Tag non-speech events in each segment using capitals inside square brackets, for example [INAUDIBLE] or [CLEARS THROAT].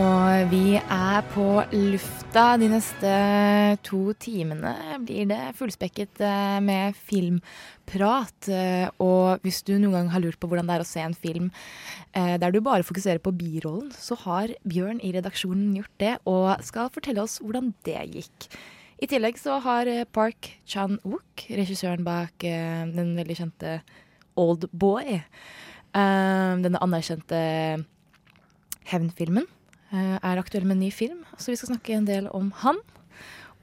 Og vi er på lufta de neste to timene. Blir det fullspekket eh, med filmprat. Eh, Og hvis du noen gang har lurt på hvordan det er å se en film eh, der du bare fokuserer på birollen, så har Bjørn i redaksjonen gjort det og skal fortelle oss hvordan det gikk. I tillegg så har Park Chan-wook, regissøren bak den veldig kjente Old Boy, denne anerkjente hevnfilmen, er aktuell med en ny film. Så vi skal snakke en del om han.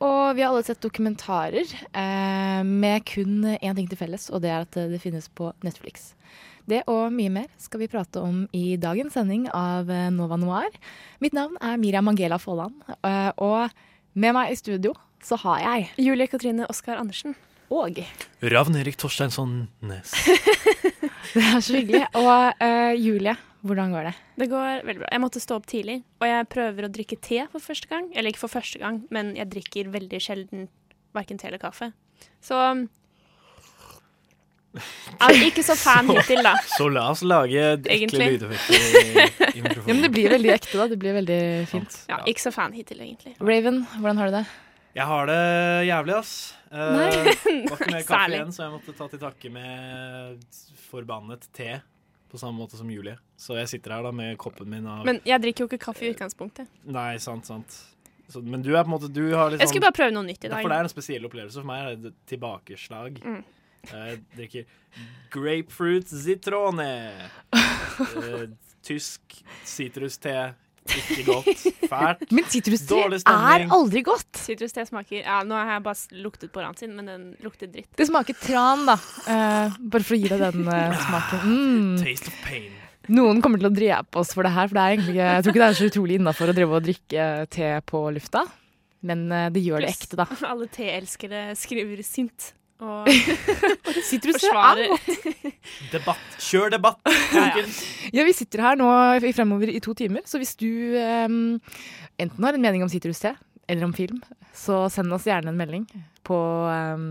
Og vi har alle sett dokumentarer eh, med kun én ting til felles, og det er at det finnes på Netflix. Det og mye mer skal vi prate om i dagens sending av eh, Nova Noir. Mitt navn er Miriam Mangela Folland, eh, og med meg i studio så har jeg Julie Katrine Oskar Andersen. Og Ravn-Erik Torsteinsson Nes. [LAUGHS] Det er så hyggelig. Og uh, Julie, hvordan går det? Det går veldig bra. Jeg måtte stå opp tidlig, og jeg prøver å drikke te for første gang. Eller ikke for første gang, men jeg drikker veldig sjelden verken te eller kaffe. Så jeg [LAUGHS] er ikke så fan hittil, da. Så la oss lage ekle lydeffekter i, i [LAUGHS] mikrofonen. Ja, men Det blir veldig ekte, da. Det blir veldig fint. Ja, ikke så fan hittil, egentlig. Raven, hvordan har du det? Jeg har det jævlig, ass. Eh, Nei. var ikke mer [LAUGHS] kaffe Særlig. igjen, så jeg måtte ta til takke med forbannet te. På samme måte som Julie. Så jeg sitter her da med koppen min av Men jeg drikker jo ikke kaffe i utgangspunktet. Nei, sant, sant. Så, men du er på en måte Du har litt Jeg skulle sånn bare prøve noe nytt i dag. For det er en spesiell opplevelse. For meg er det et tilbakeslag. Mm. Jeg drikker grapefruit zitrone. [LAUGHS] Eh, tysk sitruste. Ikke godt. Fælt. [LAUGHS] Men sitruste er aldri godt. Sitruste smaker Ja, nå har jeg bare luktet på ransin, men den lukter dritt. Det smaker tran, da. Uh, bare for å gi deg den uh, [LAUGHS] smaken. Mm. Taste of pain. Noen kommer til å drepe oss for det her, for det er egentlig ikke, jeg tror ikke det er så utrolig innafor å drive og drikke te på lufta. Men uh, det gjør det ekte, da. [LAUGHS] Alle teelskere skriver sint. Og Sitrustre er godt. Debatt. Kjør debatt, folkens. Ja, vi sitter her nå i fremover i to timer, så hvis du um, enten har en mening om sitruste eller om film, så send oss gjerne en melding på, um,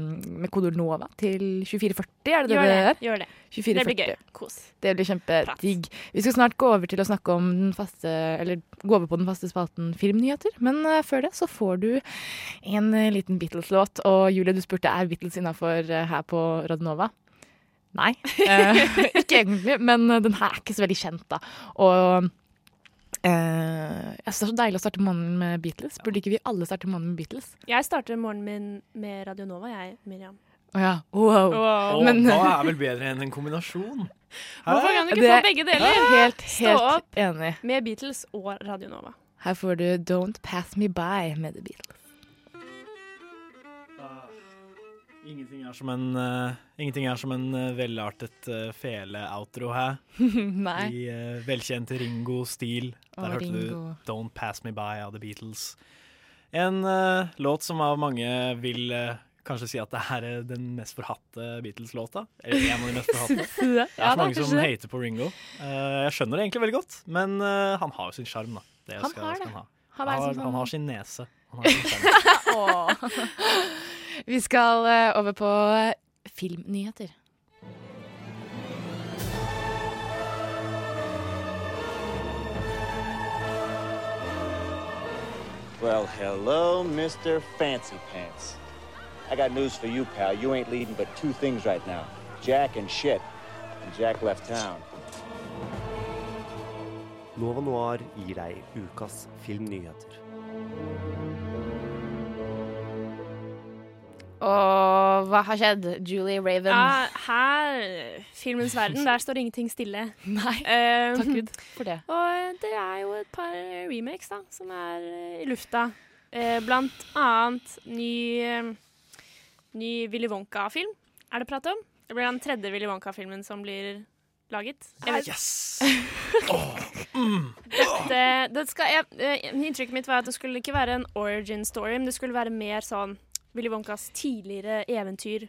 med kodeord NOVA til 2440, er det det Gjør det? Gjør det. 2440. Det blir gøy. Kos. Det blir kjempedigg. Vi skal snart gå over til å snakke om den faste Eller gå over på den faste spalten filmnyheter. Men uh, før det så får du en uh, liten Beatles-låt. Og Julie, du spurte er Beatles innafor her på Radionova. Nei, [LAUGHS] ikke egentlig. Men den her er ikke så veldig kjent, da. Og eh, jeg synes det er så deilig å starte morgenen med Beatles. Burde ikke vi alle starte morgenen med Beatles? Jeg starter morgenen min med Radio Nova, jeg, Miriam. Å ja. Wow. wow. Men- hva er vel bedre enn en kombinasjon? Hvorfor kan du ikke Det få begge deler? Helt, Stå helt opp. enig. Med Beatles og Radio Nova. Her får du Don't Pass Me By med The Beatles. Ingenting er som en, uh, ingenting er som en uh, velartet uh, fele-outro her. [LAUGHS] Nei. I uh, velkjent Ringo-stil. Der oh, hørte Ringo. du 'Don't Pass Me By' av The Beatles. En låt som av mange vil kanskje si at det er eh, den mest forhatte Beatles-låta. Eller en av de mest [LAUGHS] forhatte. Det er så mange som hater på Ringo. Jeg skjønner det egentlig veldig godt, men han har jo sin sjarm, da. Det Han skal, har det. han ha. Han er har, sånn han har sin nese. Han har sin. [LAUGHS] Vi skal eh, over på filmnyheter. Well, hello, Mr. Fancy Pants. I got news for you, pal. You ain't leading but two things right now Jack and shit. And Jack left town. Nova Noir gir deg ukas filmnyheter. Og hva har skjedd? Julie Raven. Ja, her, filmens verden, der står ingenting stille. [LAUGHS] Nei, um, takk Gud for det. Og det er jo et par remakes da, som er eh, i lufta. Uh, blant annet ny, eh, ny Willy Wonka-film er det prat om. Det blir den tredje Willy Wonka-filmen som blir laget. Yes! [LAUGHS] Dette, det, det skal, jeg, eh, Inntrykket mitt var at det skulle ikke være en origin story, men det skulle være mer sånn Willy Wonkas tidligere eventyr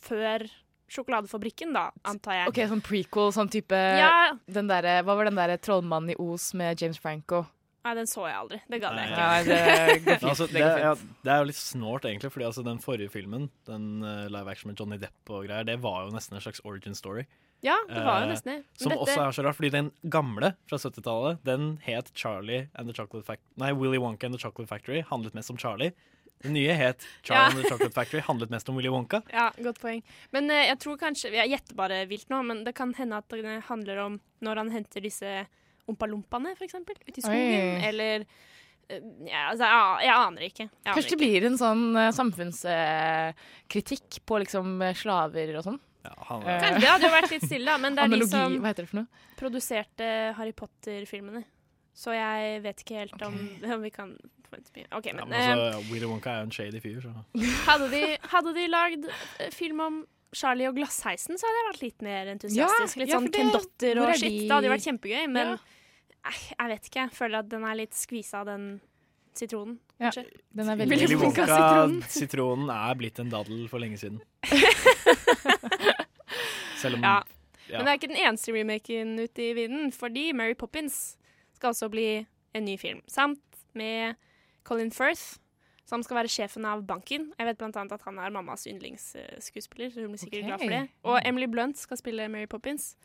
før sjokoladefabrikken, da, antar jeg. Ok, Sånn prequel, sånn type Ja. den der, Hva var den der trollmannen i Os med James Franco? Nei, den så jeg aldri. Det gadd jeg ikke. Nei, det. [LAUGHS] Altså, det det, ja, det er jo litt snålt, egentlig, fordi altså, den forrige filmen, den uh, live action med Johnny Depp og greier, det var jo nesten en slags origin story. Ja, det var jo Eh, nesten det. Men Som dette- også er så rart, fordi den gamle fra 70-tallet, den het Charlie and the Chocolate Factory Nei, Willy Wonka and the Chocolate Factory, handlet mest om Charlie. Den nye het Charlie Ja. and the Chocolate Factory, handlet mest om Willy Wonka. Ja, godt poeng. Men uh, jeg tror kanskje Jeg gjetter bare vilt nå, men det kan hende at det handler om når han henter disse ompalompaene, eksempel, ute i skogen, Oi. eller eh, ja, altså, jeg, jeg aner ikke. Jeg aner Kanskje det blir en sånn uh, samfunnskritikk på liksom eh, slaver og sånn? han, uh, Kanskje, det hadde jo vært litt stille, da, men det er de som hva heter det for noe? produserte Harry Potter-filmene. Så jeg vet ikke helt om, om vi kan forvente mye. OK, Ja, men, men altså, Willy Wonka er jo en shady fyr, så eh, [LAUGHS] hadde, de, hadde de lagd eh, film om Charlie og glassheisen, så hadde jeg vært litt mer entusiastisk. Ja, litt ja, sånn for det- Ken Dotter hvor og shit. Det hadde jo vært kjempegøy, men Ja. eh, jeg vet ikke. Jeg føler at den er litt skvisa den sitronen, Ja, kanskje. den er veldig Willy Wonka Wonka-sitronen sitronen. er blitt en daddel for lenge siden. [LAUGHS] Selv om Ja. ja. Men det er ikke den eneste remaken ute i vinden, fordi Mary Poppins skal også bli en ny film. Samt med Colin Firth, som skal være sjefen av banken. Jeg vet annet at han er mammas yndlingsskuespiller, så hun blir sikkert Ok. glad for det. Og Emily Blunt skal spille Mary Poppins.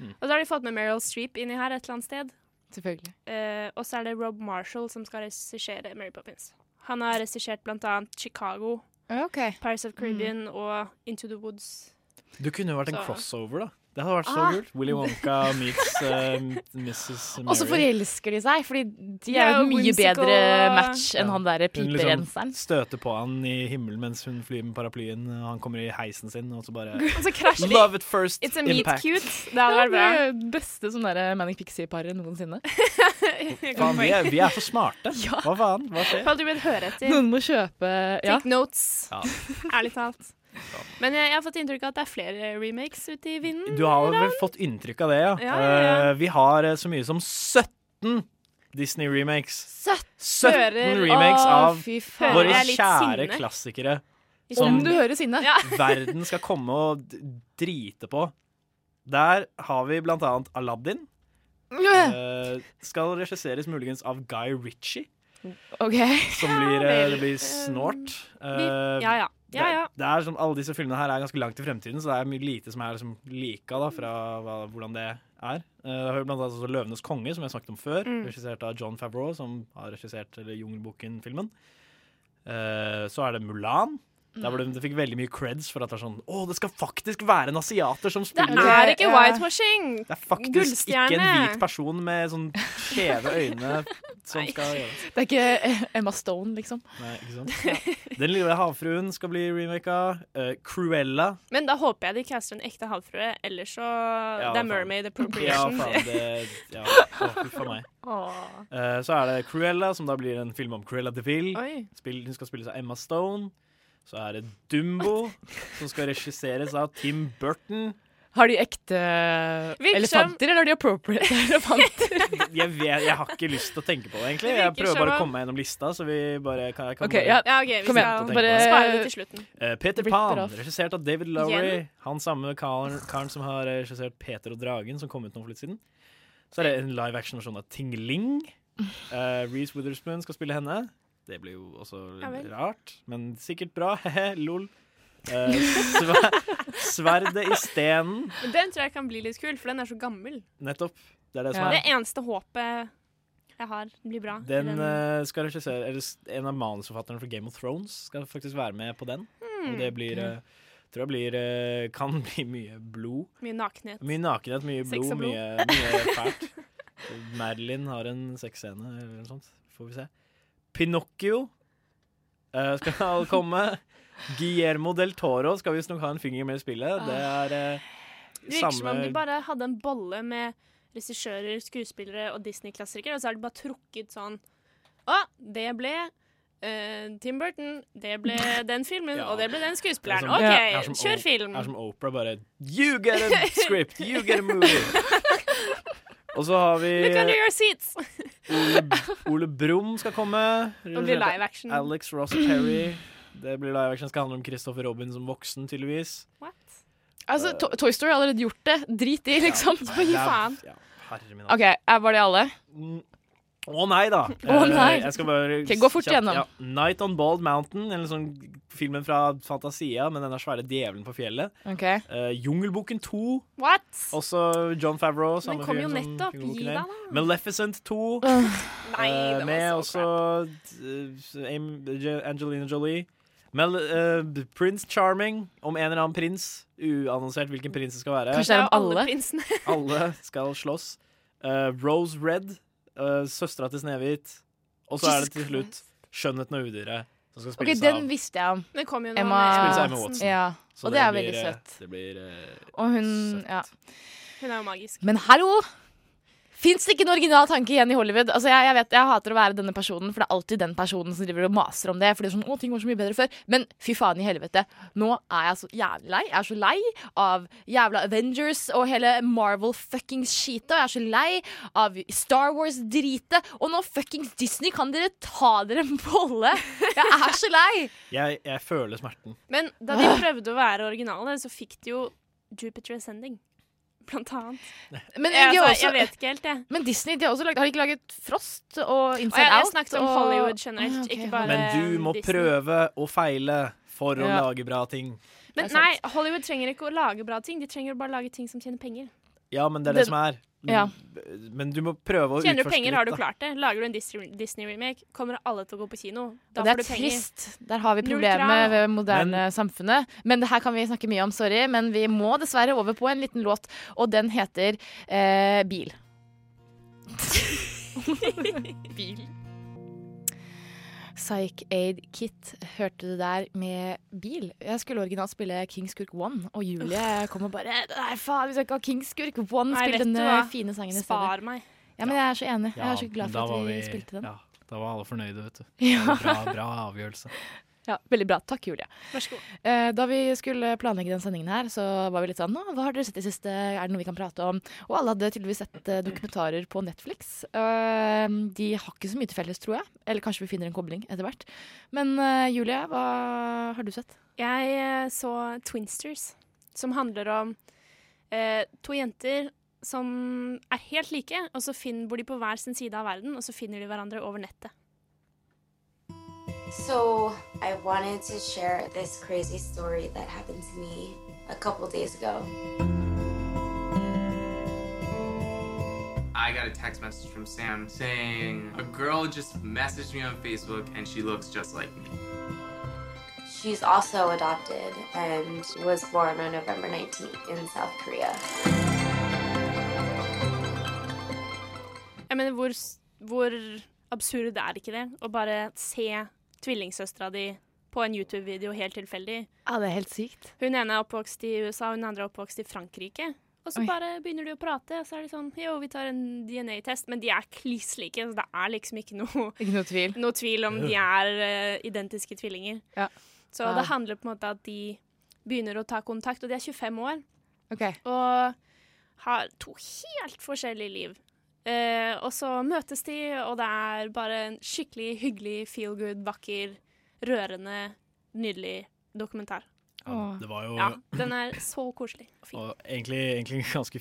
Mm. Og så har de fått med Meryl Streep inni her et eller annet sted. Selvfølgelig. Uh, og så er det Rob Marshall som skal regissere Mary Poppins. Han har regissert annet Chicago, okay. Paris of Caribbean og Into the Woods. Du kunne jo vært en Så- crossover, da. Det hadde vært så Ah. kult. Willy Wonka meets uh, Mrs. Mary. Og så forelsker de seg, fordi de er jo en mye whimsical bedre match enn Ja. han derre Hun liksom støter på han i himmelen mens hun flyr med paraplyen, og han kommer i heisen sin, og så bare [LAUGHS] Og så. Love at first It's a meet impact. cute. Det hadde vært bra. Det beste sånn derre Manic Pixie-paret noensinne. [LAUGHS] Faen, vi, er, vi er for smarte. [LAUGHS] Ja. Hva faen? Hva skjer? Du blitt høre etter? Noen må kjøpe Ja. Take notes. Ja. Ærlig talt. Men jeg, jeg har fått inntrykk av at det er flere remakes ute i vinden. Du har vel fått inntrykk av det, ja? Ja, ja, ja. Eh, vi har eh, så mye som 17 Disney-remakes. 17 17 remakes Åh, av fy faen. våre kjære sinne. klassikere som du hører sinne. Ja. [LAUGHS] verden skal komme og drite på. Der har vi blant annet Aladdin. Uh, skal regisseres muligens av Guy Ritchie, OK. som blir, det blir snort. Uh, Ja, ja. Ja, ja. Det, det er sånn, alle disse filmene her er ganske langt i fremtiden, så det er mye lite som er liksom lika da, fra hva, hvordan det er. Uh, det har blant annet 'Løvenes konge', som jeg snakket om før. Mm. Regissert av John Favreau, som har regissert Jungelboken-filmen. Uh, så er det 'Mulan'. Der hvor det, det fikk veldig mye creds for at det er sånn Å, det skal faktisk være en asiater som spiller! Det er ikke Ja. whitewashing! Det er faktisk ikke en hvit person med sånn skjeve øyne som skal gjøres. det. Er ikke eh, Emma Stone, liksom. Nei, ikke sant? Den lille havfruen skal bli remaka. Uh, Cruella. Men da håper jeg de caster en ekte havfrue, ellers så Det er Mermaid mermaid Ja, appropriation. faen. Det, ja, Huff a meg. [LAUGHS] Åh. Eh, så er det Cruella, som da blir en film om Cruella de Vil. Spill, hun skal spilles av Emma Stone. Så er det Dumbo, som skal regisseres av Tim Burton. Har de ekte Virker elefanter, eller har de appropriate [LAUGHS] elefanter? Jeg, vet, jeg har ikke lyst til å tenke på det, egentlig. Jeg prøver bare å komme meg gjennom lista, så vi bare kan, kan okay, bare ja. Ja, OK, vi Kom igjen, skal bare- spare det til slutten. Eh, Peter Pan, regissert av David Lowery. Han samme karen, karen som har regissert Peter og Dragen, som kom ut nå for litt siden. Så er det en live action-versjon av Tingling. Uh, Reece Witherspoon skal spille henne. Det blir jo også Ja rart, men sikkert bra. Hehe, [LAUGHS] lol. Uh, sver sverdet i stenen. Den tror jeg kan bli litt kul, for den er så gammel. Nettopp. Det er det som Ja. er. Det eneste håpet jeg har, blir bra. Den uh, skal regissere eller En av manusforfatterne for Game of Thrones skal faktisk være med på den. Mm. Det blir uh, Tror jeg blir Kan [LAUGHS] bli mye blod. Mye nakenhet. Mye nakenhet, mye blod, blod. mye, mye fælt. [LAUGHS] Madeline har en sexscene eller noe sånt. Får vi se. Pinocchio uh, skal komme. [LAUGHS] Guillermo del Toro skal visstnok ha en finger med i spillet. Det er eh, Det virker som om de bare hadde en bolle med regissører, skuespillere og Disney-klassikere, og så er de bare trukket sånn Å, det ble uh, Tim Burton, det ble [LAUGHS] den filmen, Ja. og det ble den skuespilleren. Er som- OK, som kjør film. Det er som Oprah, bare You get a [LAUGHS] script, you get a movie. Og så har vi Look under your seats! Ole, Ole Brumm skal komme. Det blir live action. Alex Ross Perry. Det blir live action. Skal handle om Christopher Robin som voksen, tydeligvis. What? Altså, to Toy Story har allerede gjort det. Drit i, liksom. Gi er- faen. Ja, herre min. OK, var det alle? Mm. Å nei, da. [LAUGHS] Eh, nei. Jeg skal bare Ok, gå fort igjennom gjennom. Ja. Night on Bald Mountain, eller sånn filmen fra Fantasia med den svære djevelen på fjellet. Okay. Uh, Jungelboken 2. What? Også John Favreau. Den kom jo nettopp. Gi deg, da. Maleficent 2. Nei, Eh, det var med så også uh, Angelina Jolie. Mel, uh, Prince Charming, om en eller annen prins. Uannonsert hvilken prins det skal være. Kanskje det er om alle alle? prinsene. Alle skal slåss. Eh, Rose Red, uh, søstera til Snehvit. Og så er det til slutt Skjønnheten og udyret. Som skal Ok, spilles Den av visste jeg om. Den kom jo Emma av Emma Watson. Ja, og det er blir, veldig eh, søtt. Det blir uh, Og hun søtt. Ja. Hun er jo magisk. Men hallo! Fins det ikke en original tanke igjen i Hollywood? Altså, jeg, jeg vet, jeg hater å være denne personen, for det er alltid den personen som driver og maser om det. For det er sånn, å, ting var så mye bedre før Men fy faen i helvete. Nå er jeg så jævlig lei. Jeg er så lei av jævla Avengers og hele Marvel fuckings skitet. Og jeg er så lei av Star Wars-dritet. Og nå fuckings Disney, kan dere ta dere en bolle? Jeg er så lei! [LAUGHS] Jeg, jeg føler smerten. Men da de prøvde å være originale, så fikk de jo Jupiter Ascending. Blant annet. Men, Jeg, altså, også, jeg vet ikke helt, jeg. men Disney de har, også laget, har de ikke laget Frost og Og Inside jeg, jeg snakket om og- Hollywood generelt, okay, ikke bare Men du må Disney. prøve å feile for å Ja. lage bra ting. Men nei, Hollywood trenger ikke å lage bra ting, de trenger bare å lage ting som tjener penger. Ja, men det er det, Det- som er. Ja. Men du må prøve å Tjener du utforske penger, har du klart det. Lager du en Disney- Disney-remake, kommer alle til å gå på kino. Da Og det er trist. Der har vi problemet ved moderne samfunnet. Men det her kan vi snakke mye om, sorry. Men vi må dessverre over på en liten låt, og den heter eh, Bil. [LAUGHS] Bil. Psych Aid Kit hørte du der med bil. Jeg skulle originalt spille Kingskurk One, og Julie kom og bare Nei, faen, vi skal ikke ha Kingskurk One! Spill den denne hva? fine sangen i stedet. Spar meg. Ja, men jeg er så enig. Jeg er så glad for at vi, vi- spilte den. Ja, da var alle fornøyde, vet du. [LAUGHS] Ja. Bra, bra avgjørelse. Ja, Veldig bra. Takk, Julie. Vær så god. Eh, da vi skulle planlegge den sendingen her, så var vi litt sånn Nå, hva har dere sett i siste? Er det noe vi kan prate om? Og alle hadde tydeligvis sett eh, dokumentarer på Netflix. Eh, de har ikke så mye til felles, tror jeg. Eller kanskje vi finner en kobling etter hvert. Men eh, Julie, hva har du sett? Jeg eh, så Twinsters, som handler om eh, to jenter som er helt like, og så finner, bor de på hver sin side av verden, og så finner de hverandre over nettet. So, I wanted to share this crazy story that happened to me a couple days ago. I got a text message from Sam saying a girl just messaged me on Facebook and she looks just like me. She's also adopted and was born on November 19th in South Korea. Jeg mener, hvor, s- hvor absurd er ikke det? Å bare se tvillingsøstera di på en YouTube-video helt tilfeldig. Ja, det er helt sykt. Hun ene er oppvokst i USA, hun andre er oppvokst i Frankrike. Og så Oi. bare begynner de å prate, og så er de sånn Jo, vi tar en DNA-test. Men de er kliss like, så det er liksom ikke noe, Ikke noe tvil. noe tvil om de er uh, identiske tvillinger. Ja. Så Ja. det handler på en måte at de begynner å ta kontakt, og de er 25 år. Okay. Og har to helt forskjellige liv. Eh, og så møtes de, og det er bare en skikkelig hyggelig, feel good, vakker, rørende, nydelig dokumentar. Ja, det var jo Ja, den er så koselig og fin. og egentlig, egentlig ganske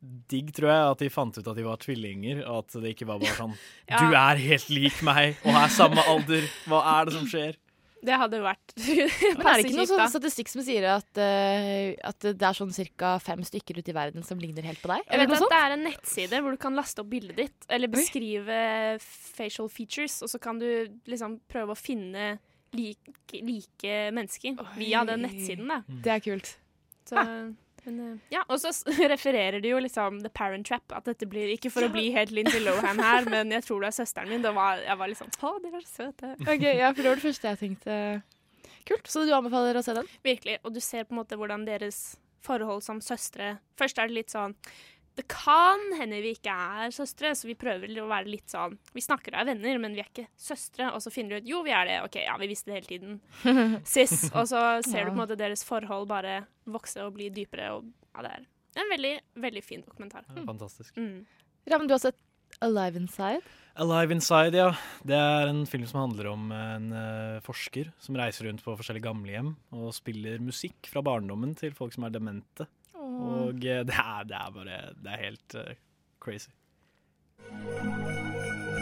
digg, tror jeg, at de fant ut at de var tvillinger, og at det ikke var bare sånn [LAUGHS] Ja. Du er helt lik meg, og er samme alder. Hva er det som skjer? Det hadde vært [LAUGHS] Men er det ikke noe passe kjipt, da. sånn statistikk som sier at, uh, at det er sånn ca. fem stykker ute i verden som ligner helt på deg? Jeg vet at sånt? det er en nettside hvor du kan laste opp bildet ditt, eller beskrive facial features, og så kan du liksom prøve å finne like, like mennesker via den nettsiden, da. Det er kult. Så, men, eh, ja, og så [LAUGHS] refererer de jo liksom The Parent Trap. At dette blir ikke for å bli helt Lindy Lohan her, men jeg tror du er søsteren min. Da var, jeg var sånn Å, dere er så søte. Ok, ja, for det var det første jeg tenkte. Kult, så du anbefaler å se den? Virkelig. Og du ser på en måte hvordan deres forhold som søstre Først er det litt sånn Det kan hende vi ikke er søstre, så vi prøver å være litt sånn Vi snakker og er venner, men vi er ikke søstre. Og så finner du ut jo, vi er det. OK, ja, vi visste det hele tiden. [LAUGHS] Sis. Og så ser du på en måte deres forhold bare vokse og bli dypere. Og ja, det er en veldig, veldig fin dokumentar. Ja, fantastisk. Mm. Ravn, du har sett Alive Inside? Alive Inside, ja. Det er en film som handler om en uh, forsker som reiser rundt på forskjellige gamlehjem og spiller musikk fra barndommen til folk som er demente. Og eh, [LAUGHS] det, er, det er bare Det er helt eh, crazy.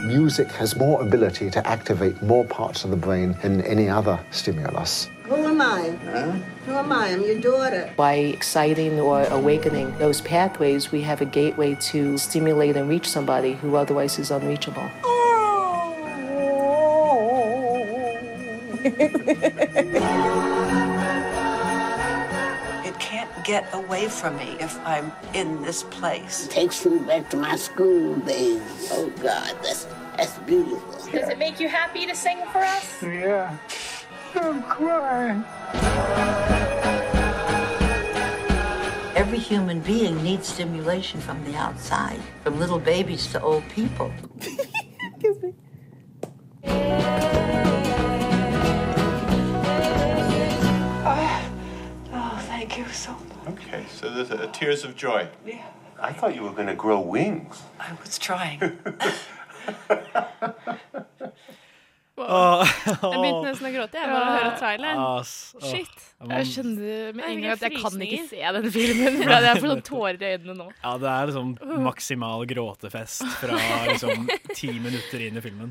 Music has more ability to activate more parts of the brain than any other stimulus. Who am I? Who am I? I'm your daughter. By exciting or awakening those pathways, we have a gateway to stimulate and reach somebody who otherwise is unreachable. It can't [LAUGHS] get away from me if I'm in this place. It Takes me back to my school days. Oh God, that's that's beautiful. Does it make you happy to sing for us? Yeah. I'm crying. Every human being needs stimulation from the outside, from little babies to old people. [LAUGHS] Oh, Okay, so there's a, tears of joy. Yeah. I thought you were going to grow wings. I was trying. [LAUGHS] Wow. Jeg begynte nesten å gråte jeg bare å høre traileren. Shit. Jeg skjønner med en gang at jeg kan ikke se den filmen. For jeg får sånn tårer i øynene nå. Ja, det er liksom maksimal gråtefest fra liksom ti minutter inn i filmen.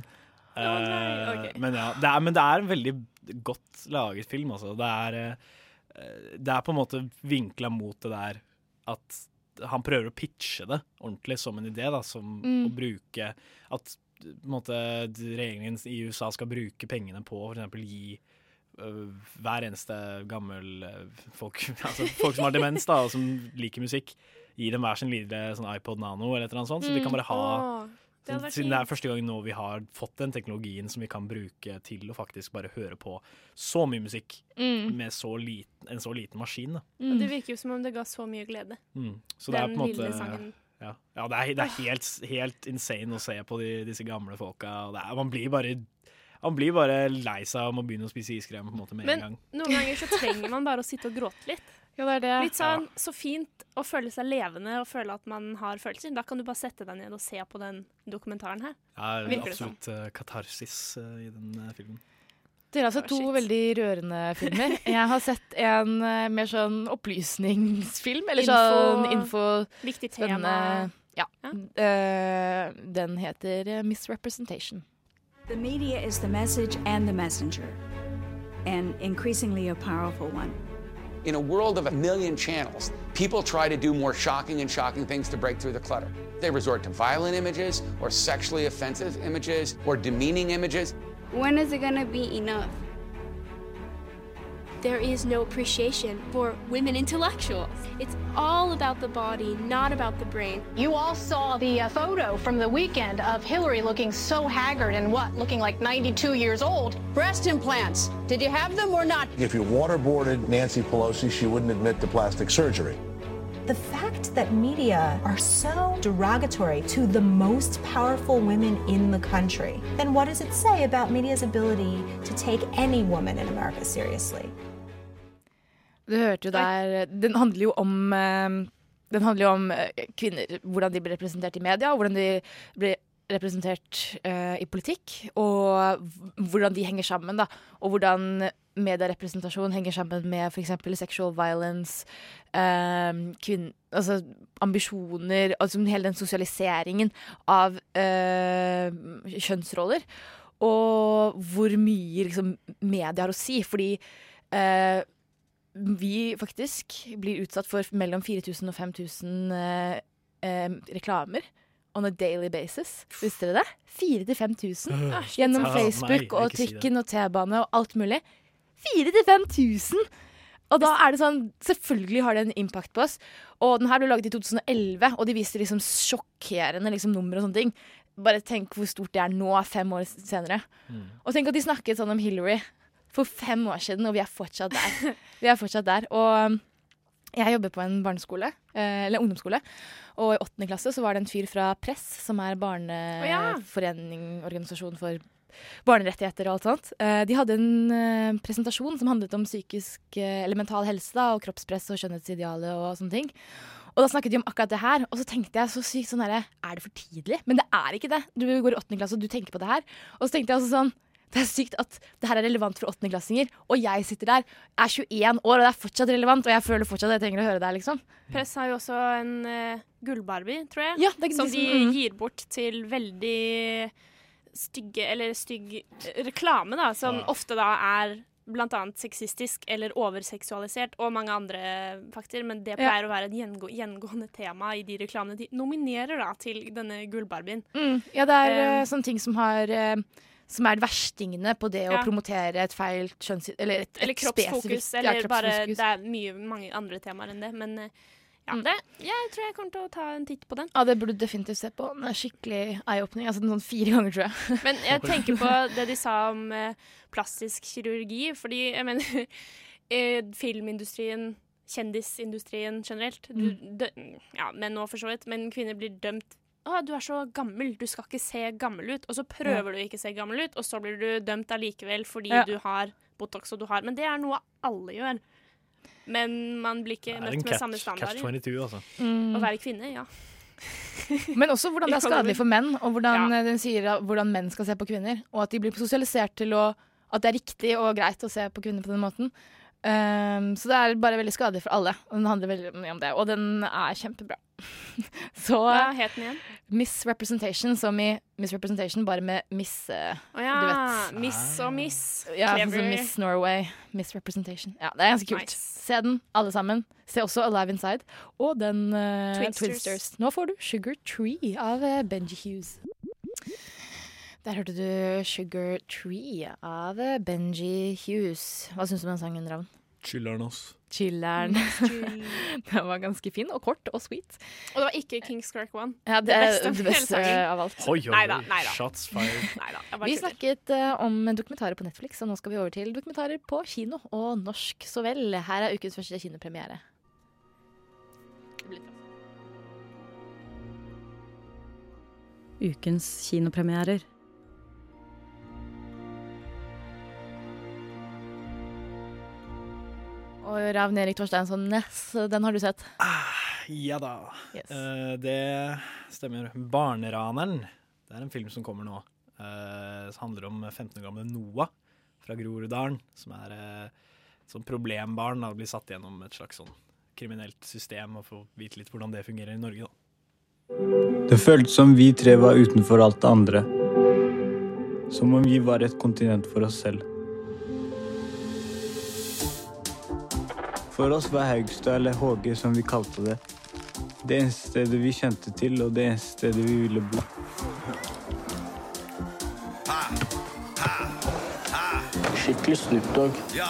Eh, men, ja, det er, men det er en veldig godt laget film, altså. Det er, eh, det er på en måte vinkla mot det der at han prøver å pitche det ordentlig som en idé, da, som Mm. å bruke At på en måte, regjeringen i USA skal bruke pengene på for eksempel gi øh, hver eneste gammel øh, folk, [LAUGHS] altså folk som har demens da, og som liker musikk, gi dem hver sin lille sånn iPod Nano eller et eller annet sånt, så de kan bare ha Sånn, Siden det er første gang nå vi har fått den teknologien som vi kan bruke til å faktisk bare høre på så mye musikk Mm. med så liten, en så liten maskin. Da. Og det virker jo som om det ga så mye glede. Mm. Så det er Den på en måte lille sangen. Ja, ja det er, det er helt, helt insane å se på de, disse gamle folka. Det er, man blir bare man blir bare lei seg om å begynne å spise iskrem på en måte med Men en gang. noen ganger så trenger man bare å sitte og gråte litt. Litt sånn så fint å føle seg levende og føle at man har følelser. Da kan du bare sette deg ned og se på den dokumentaren her. Ja, Virker det er absolutt sånn? katarsis uh, i den uh, filmen. Dere har sett to veldig rørende filmer. [LAUGHS] Jeg har sett en uh, mer sånn opplysningsfilm, eller Info- sånn info Viktig spennende- tema. Ja. Eh, den heter Misrepresentation. The media is the message and the messenger, and increasingly a powerful one. In a world of a million channels, people try to do more shocking and shocking things to break through the clutter. They resort to violent images or sexually offensive images or demeaning images. When is it gonna be enough? There is no appreciation for women intellectuals. It's all about the body, not about the brain. You all saw the uh, photo from the weekend of Hillary looking so haggard and what, looking like 92 years old. Breast implants. Did you have them or not? If you waterboarded Nancy Pelosi, she wouldn't admit to plastic surgery. The fact that media are so derogatory to the most powerful women in the country, then what does it say about media's ability to take any woman in America seriously? Du hørte jo der Den handler jo om eh, Den handler jo om eh, kvinner, hvordan de blir representert i media, og hvordan de blir representert uh, i politikk, og hvordan de henger sammen, da. Og hvordan medierepresentasjon henger sammen med f.eks. sexual violence, um, kvinn... Altså ambisjoner, altså hele den sosialiseringen av uh, kjønnsroller. Og hvor mye liksom, media har å si, fordi eh, vi faktisk blir utsatt for mellom 4000 og 5000 eh, eh, reklamer on a daily basis. Visste dere det? 4000-5000 Øh, gjennom Facebook og ikke trikken og T-bane og alt mulig. 4000-5000! Og da er det sånn Selvfølgelig har det en impact på oss. Og den her ble laget i 2011, og de viste liksom sjokkerende liksom, nummer og sånne ting. Bare tenk hvor stort det er nå, fem år senere. Og tenk at de snakket sånn om Hillary for fem år siden, og vi er fortsatt der. Vi er fortsatt der. Og um, jeg jobber på en barneskole, eh, eller ungdomsskole, og i åttende klasse så var det en fyr fra Press, som er barneforening, organisasjon for barnerettigheter og alt sånt. Eh, de hadde en eh, presentasjon som handlet om psykisk eller mental helse da, og kroppspress og skjønnhetsidealet og sånne ting. Og da snakket de om akkurat det her, og så tenkte jeg så sykt sånn herre Er det for tidlig? Men det er ikke det. Du går i åttende klasse, og du tenker på det her. Og så tenkte jeg også sånn det er sykt at det her er relevant for åttendeklassinger, og jeg sitter der, er 21 år, og det er fortsatt relevant, og jeg føler fortsatt at jeg trenger å høre det her, liksom. Press har jo også en uh, gullbarbie, tror jeg, ja, det er som de mm. gir bort til veldig stygge Eller stygg reklame, da, som Ja. ofte da er blant annet sexistisk eller overseksualisert, og mange andre fakter, men det Ja. pleier å være et gjengå gjengående tema i de reklamene de nominerer da til denne gullbarbien. Mm. Ja, det er Um, eh, sånne ting som har eh, som er verstingene på det å promotere et feil kjønns... Eller et, et Eller kroppsfokus, eller ja, bare. Det er mye, mange andre temaer enn det, men eh, ja, det, jeg tror jeg kommer til å ta en titt på den. Ja, det burde du definitivt se på. Den er skikkelig eye-opening. Altså sånn fire ganger, tror jeg. Men jeg [LAUGHS] tenker på det de sa om eh, plastisk kirurgi, fordi jeg mener [LAUGHS] eh, Filmindustrien, kjendisindustrien generelt du, dø, Ja, menn òg, for så vidt, men kvinner blir dømt å, du er så gammel, du skal ikke se gammel ut. Og så prøver du ikke å se gammel ut, og så blir du dømt allikevel fordi Ja. du har Botox og du har Men det er noe alle gjør. Men man blir ikke møtt med samme standard catch 22, altså. Mm. Å være kvinne, ja. [LAUGHS] Men også hvordan det er skadelig for menn, og hvordan Ja. eh, den sier hvordan menn skal se på kvinner. Og at de blir sosialisert til å at det er riktig og greit å se på kvinner på den måten. Um, så det er bare veldig skadelig for alle. Og den handler veldig mye om det. Og den er kjempebra. [LAUGHS] så Hva het den igjen? Misrepresentation, som i Misrepresentation, bare med miss uh, oh, ja. Du vet. Miss og miss. Ja, sånn som Miss Norway. Misrepresentation. Ja, det er ganske kult. Nice. Se den, alle sammen. Se også Alive Inside. Og den uh, Twinsters. Twinsters. Nå får du Sugar Tree av eh, Benji Hughes. Der hørte du Sugar Tree av Benji Hughes. Hva syns du om den sangen, Ravn? Chiller'n, ass. Chiller'n. [LAUGHS] den var ganske fin og kort og sweet. Og det var ikke Kings Crack One. Ja, det er det beste av alt. Oi, oi, Neida, oi. neida. Shots fired. [LAUGHS] Neida, Vi tuller. snakket uh, om dokumentarer på Netflix, og nå skal vi over til dokumentarer på kino og norsk så vel. Her er ukens første kinopremiere. Ukens kinopremierer. Og Ravn Erik Torsteinsson Næss, den har du sett? Ja da. Yes. Uh, det stemmer. 'Barneraneren'. Det er en film som kommer nå. Uh, som handler om 15 år gamle Noah fra Groruddalen. Som er uh, sånn problembarn. Da blir satt gjennom et slags sånn kriminelt system og får vite litt hvordan det fungerer i Norge. da. Det føltes som vi tre var utenfor alt det andre. Som om vi var et kontinent for oss selv. For oss var Haugstad, eller HG som vi kalte det, det eneste stedet vi kjente til, og det eneste stedet vi ville bo. Skikkelig Snoop Ja.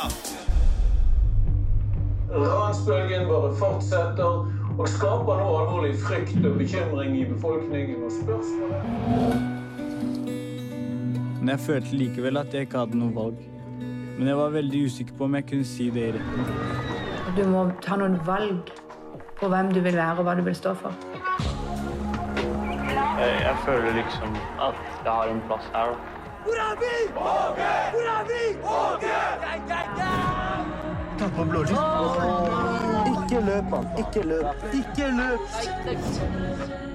Ransbølgen bare fortsetter og skaper nå alvorlig frykt og bekymring i befolkningen. og spørsmålet Men jeg følte likevel at jeg ikke hadde noe valg. Men jeg var veldig usikker på om jeg kunne si det i retten. Du må ta noen valg på hvem du vil være og hva du vil stå for. Jeg, jeg føler liksom at jeg har en plass her. Hvor er vi? Åge! Hvor er vi? Åge! Ta på blålys. Ikke løp, mann. Ikke løp. Ikke løp!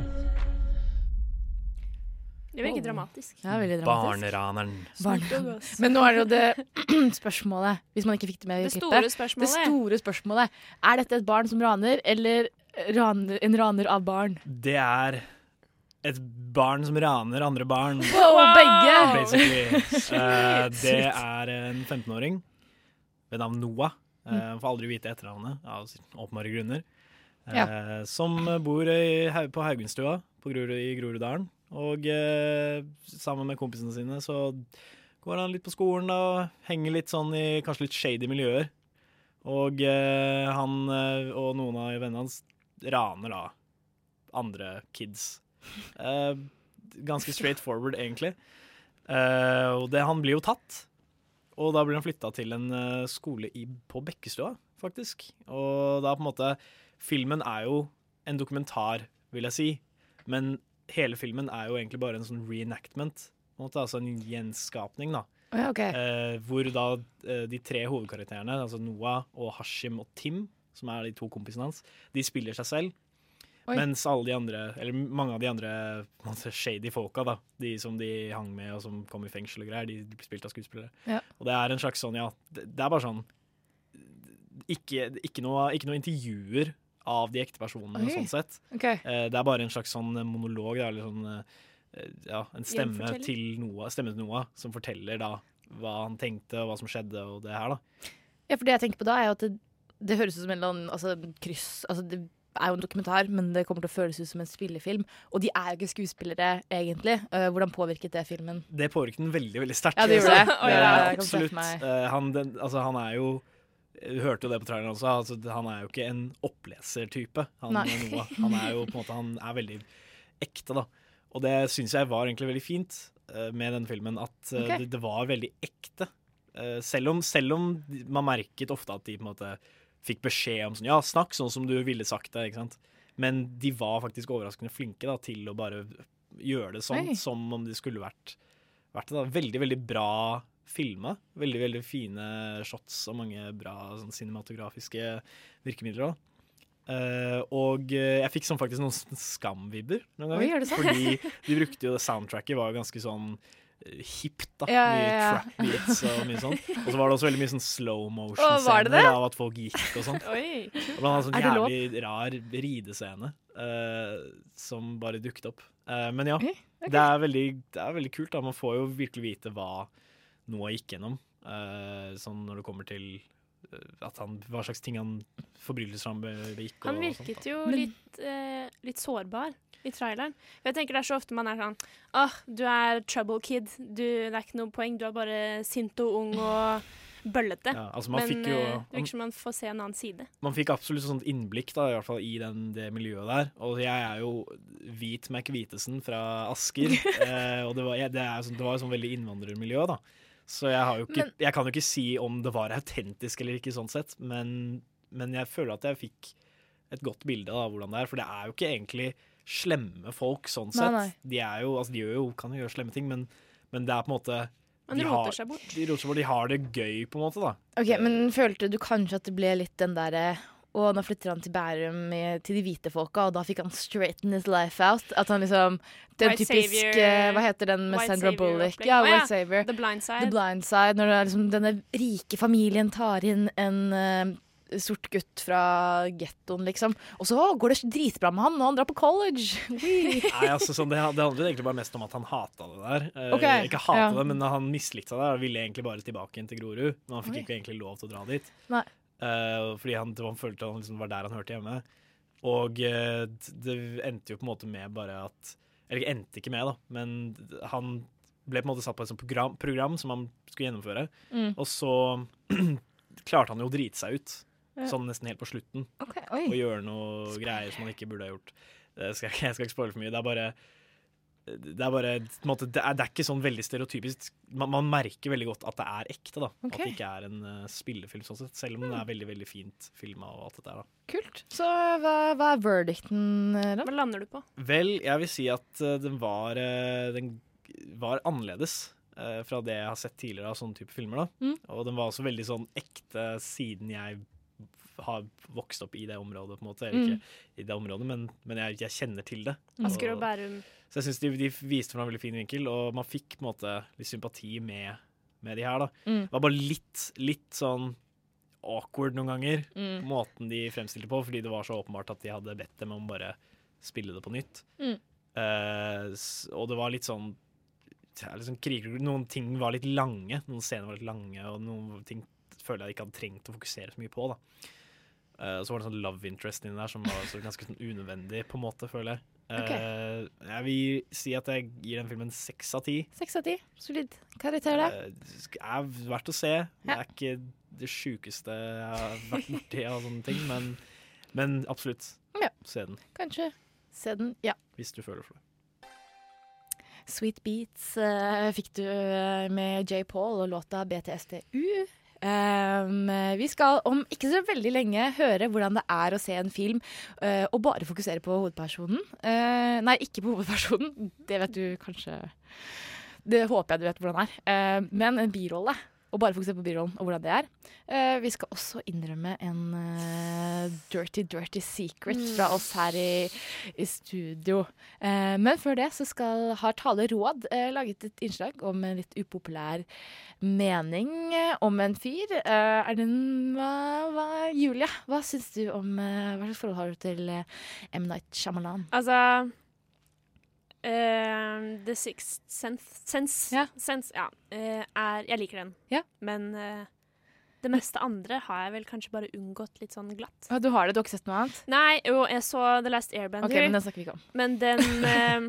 Det virker dramatisk. Ja, veldig dramatisk. Barneraneren. Barn. Men nå er det jo det [CLEARS THROAT] spørsmålet, hvis man ikke fikk det med i Det klippet. store spørsmålet. Det store spørsmålet. Er dette et barn som raner, eller raner, en raner av barn? Det er et barn som raner andre barn. Wow, begge! Basically. Uh, det er en 15-åring ved navn Noah. Uh, får aldri vite etternavnet av åpenbare grunner. Uh, Ja. Som bor i, på Haugenstua på Grorud, i Groruddalen. Og eh, sammen med kompisene sine så går han litt på skolen da, henger litt sånn i kanskje litt shady miljøer. Og eh, han eh, og noen av vennene hans raner da andre kids. Eh, ganske straight forward, egentlig. Eh, og det, han blir jo tatt. Og da blir han flytta til en eh, skole i, på Bekkestua, faktisk. Og da på en måte Filmen er jo en dokumentar, vil jeg si. Men hele filmen er jo egentlig bare en sånn reenactment. En måte, altså en gjenskapning, da. Ja, okay. Eh, hvor da eh, de tre hovedkarakterene, altså Noah og Hashim og Tim, som er de to kompisene hans, de spiller seg selv. Oi. Mens alle de andre, eller mange av de andre måte, shady folka, da, de som de hang med og som kom i fengsel og greier, de, de blir spilt av skuespillere. Ja. Og det er en slags sånn, ja Det, det er bare sånn ikke, ikke, noe, ikke noe intervjuer av de ekte personene, Oi. sånn sett. Ok. Eh, det er bare en slags sånn monolog, da, eller sånn eh, Ja, en stemme til Noah, stemme til Noah som forteller da hva han tenkte, og hva som skjedde, og det her, da. Ja, for det jeg tenker på da, er jo at det, det høres ut som en eller annen altså, kryss altså, Det er jo en dokumentar, men det kommer til å føles ut som en spillefilm. Og de er jo ikke skuespillere, egentlig. Uh, hvordan påvirket det filmen? Det påvirket den veldig veldig sterkt. Ja, det gjorde det. [LAUGHS] Eh, jeg kan absolutt. Eh, han, den, altså, han er jo Du hørte jo det på traileren også. Altså, han er jo ikke en opplesertype. Han, han er jo på en måte Han er veldig ekte, da. Og det syns jeg var egentlig veldig fint uh, med den filmen. At uh, okay. det, det var veldig ekte. Uh, selv, om, selv om man merket ofte at de på en måte fikk beskjed om sånn Ja, snakk sånn som du ville sagt det. ikke sant? Men de var faktisk overraskende flinke da, til å bare gjøre det sånn Oi. som om de skulle vært, vært det. da. Veldig, veldig bra filma. Veldig, veldig fine shots og mange bra sånn, cinematografiske virkemidler òg. og eh, jeg fikk sånn faktisk noen skamvibber noen Oi, ganger. er? Fordi de brukte jo det soundtracket var jo ganske sånn eh, hipt, da. Ja, mye ja, ja. trap beats og mye sånn. Og så var det også veldig mye sånn slow motion-scener av at folk gikk og sånn. Oi, Og blant annet sånn jævlig rar ridescene uh, som bare dukket opp. Uh, men ja, ok. det, er veldig, det er veldig kult. da Man får jo virkelig vite hva Noah gikk gjennom. Uh, sånn når det kommer til eh, at han, hva slags ting han forbrytelser han be- begikk. Han og sånt, virket jo litt, eh, litt sårbar i traileren. Jeg tenker Det er så ofte man er sånn Åh, du er trouble kid. Du, det er ikke noe poeng. Du er bare sint og ung og bøllete. Ja, altså man Men jo- eh, det virker som man får se en annen side. Man fikk absolutt sånt innblikk da, i, hvert fall i den, det miljøet der. Og jeg er jo hvit McVitesen fra Asker. [LAUGHS] eh, og det var, jeg, det, er, jo sånn- det var sånn veldig innvandrermiljø, da. Så jeg, har jo ikke, Men- jeg kan jo ikke si om det var autentisk eller ikke, sånn sett. Men, men jeg føler at jeg fikk et godt bilde av hvordan det er. For det er jo ikke egentlig slemme folk, sånn Nei, sett. nei. De er jo, altså de gjør jo, kan jo gjøre slemme ting, men, men det er på en måte men de roter seg bort. De roter seg bort. De har det gøy, på en måte, da. Ok, Men følte du kanskje at det ble litt den derre og nå flytter han til Bærum til de hvite folka, og da fikk han straighten his life out. At han liksom Den White typisk Savior- Hva heter den med White Sandra Bullock? Ja, ja. White Savior. The Blind Side. The Blind Side. Når det er liksom denne rike familien tar inn en uh, sort gutt fra gettoen, liksom. Og så går det dritbra med han, og han drar på college! [LAUGHS] Nei, altså sånn, det, det handler egentlig bare mest om at han hata det der. Eh, Ok, ikke hata ja. det, men han mislikte det og ville egentlig bare tilbake inn til Grorud. Men han fikk Oi. ikke egentlig lov til å dra dit. Nei. Eh, fordi han, han følte han liksom var der han hørte hjemme. Og uh, det endte jo på en måte med bare at Eller endte ikke med, da, men han ble på en måte satt på et sånt program, program som han skulle gjennomføre. Mm. Og så [CLEARS THROAT] klarte han jo å drite seg ut, sånn nesten helt på slutten. Okay. Og gjøre noe greier som han ikke burde ha gjort. Det skal, jeg- jeg skal ikke spoile for mye. Det er bare det er bare måte, det, er, det er ikke sånn veldig stereotypisk. Man, man merker veldig godt at det er ekte. da At det ikke er en uh, spillefilm, sånn sett, selv om den er veldig veldig fint filma. Og alt det der. Kult. Så hva, hva er verdicten, da? Hva lander du på? Vel, jeg vil si at uh, den var uh, Den var annerledes eh, fra det jeg har sett tidligere av sånne type filmer. da Mm. Og den var også veldig sånn ekte siden jeg har vokst opp i det området, på en måte. Eller Mm. ikke i det området, men, men jeg, jeg kjenner til det. Asker og Bærum. Så jeg syns de, de viste fram en veldig fin vinkel, og man fikk på en måte litt sympati med, med de her. da Mm. Det var bare litt, litt sånn awkward noen ganger, Mm. måten de fremstilte på, fordi det var så åpenbart at de hadde bedt dem om bare spille det på nytt. Mm. Uh, og det var litt sånn liksom Noen ting var litt lange, noen scener var litt lange, og noen ting føler jeg ikke hadde trengt å fokusere så mye på. da Eh, og så var det sånn love interest inni der som var så ganske sånn unødvendig, på en måte, føler jeg. Eh, jeg vil si at jeg gir den filmen seks av ti. Seks av ti. Solid karakter, det. Uh, er verdt å se. Det er ikke det sjukeste jeg har vært borti av sånne ting, men, men absolutt. Ja. Se den, Kanskje se den. Ja. hvis du føler for det. Sweet Beats eh, fikk du eh, med J. Paul og låta BTSTU. Um, vi skal om ikke så veldig lenge høre hvordan det er å se en film uh, og bare fokusere på hovedpersonen. Uh, nei, ikke på hovedpersonen. Det vet du kanskje Det håper jeg du vet hvordan det er. Uh, men en birolle. Og bare fokusere på birollen og hvordan det er. Uh, vi skal også innrømme en uh, dirty, dirty secret Mm. fra oss her i, i studio. Uh, men før det så skal, har Tale Råd laget et innslag om en litt upopulær mening om en fyr. Er det en, hva, hva, Julie, hva syns du om Hva slags forhold har du til M. Night Shyamalan? Altså eh, The Sixth Sense, sense, Ja. sense ja, uh, er Jeg liker den, Ja. men uh, det meste andre har jeg vel kanskje bare unngått litt sånn glatt. Ja, du har det, du har ikke sett noe annet? Nei, jo, jeg så The Last Airbender. Okay, men den snakker vi ikke om. Men den [LAUGHS] eh,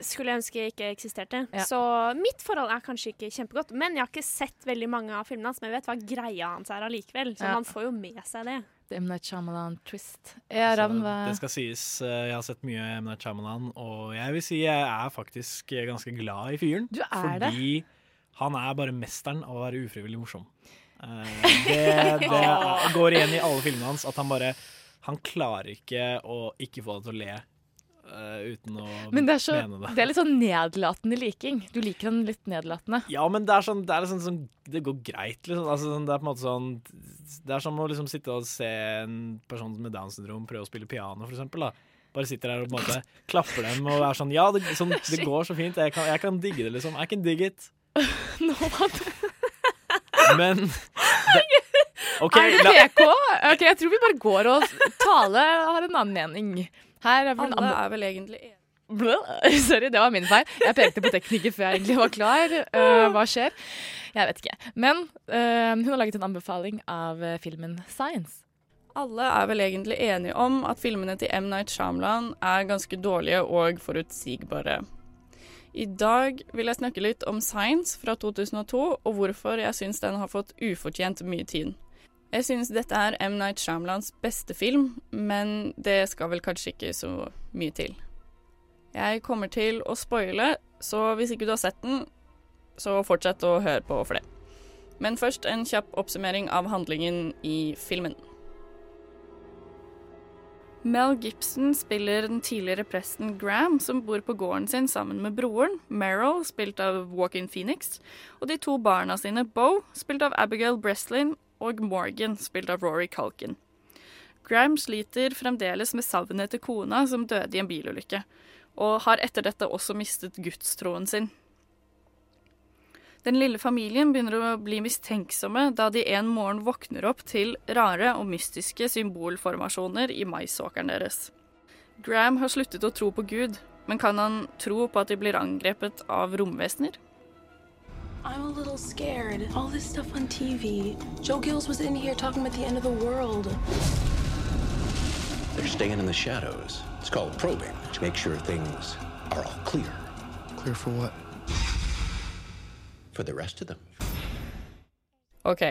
skulle jeg ønske ikke eksisterte. Ja. Så mitt forhold er kanskje ikke kjempegodt. Men jeg har ikke sett veldig mange av filmene hans, men jeg vet hva greia hans er allikevel. Så man får jo med seg det. M. Night Shyamalan-twist. Ja, Ravn, hva Det skal sies, eh, jeg har sett mye M. Night Shyamalan, og jeg vil si jeg er faktisk ganske glad i fyren. Du er det? fordi han er bare mesteren av å være ufrivillig morsom. Eh, [LAUGHS] det, det går igjen i alle filmene hans at han bare Han klarer ikke å ikke få deg til å le eh, uten å Men det er, så, mene det. det er litt sånn nedlatende liking. Du liker den litt nedlatende. Ja, men det er sånn, det, er sånn, sånn, det går greit, liksom. Altså, sånn, det er på en måte sånn Det er som å liksom sitte og se en person med Downs syndrom prøve å spille piano, for eksempel. Da. Bare sitter der og på en måte klapper dem og er sånn Ja, det, sånn, det går så fint. Jeg kan, jeg kan digge det, liksom. I can dig it. [LAUGHS] Nå var det Men [LAUGHS] det, OK, Er det PK? Ok, Jeg tror vi bare går og Tale har en annen mening. Her er Alle er vel egentlig enige. Sorry, det var min feil. Jeg pekte på tekniker før jeg egentlig var klar. Uh, hva skjer? Jeg vet ikke. Men uh, hun har laget en anbefaling av eh, filmen Science. Alle er vel egentlig enige om at filmene til M. Night Shyamalan er ganske dårlige og forutsigbare. I dag vil jeg snakke litt om Science fra 2002, og hvorfor jeg syns den har fått ufortjent mye tid. Jeg synes dette er M. Night Shyamalans beste film, men det skal vel kanskje ikke så mye til. Jeg kommer til å spoile, så hvis ikke du har sett den, så fortsett å høre på for det. Men først en kjapp oppsummering av handlingen i filmen. Mel Gibson spiller den tidligere presten Graham, som bor på gården sin sammen med broren, Meryl, spilt av Walkin Phoenix, og de to barna sine, Bo, spilt av Abigail Breslin, og Morgan, spilt av Rory Culkin. Graham sliter fremdeles med savnet etter kona som døde i en bilulykke, og har etter dette også mistet gudstroen sin. Den lille familien begynner å bli mistenksomme da de en morgen våkner opp til rare og mystiske symbolformasjoner i maisåkeren deres. Graham har sluttet å tro på Gud, men kan han tro på at de blir angrepet av romvesener? I'm a little scared. All this stuff on TV. Joe Gills was in here talking about the end of the world. They're staying in the shadows. It's called probing to make sure things are all clear. Clear for what? For the rest of them. Ok,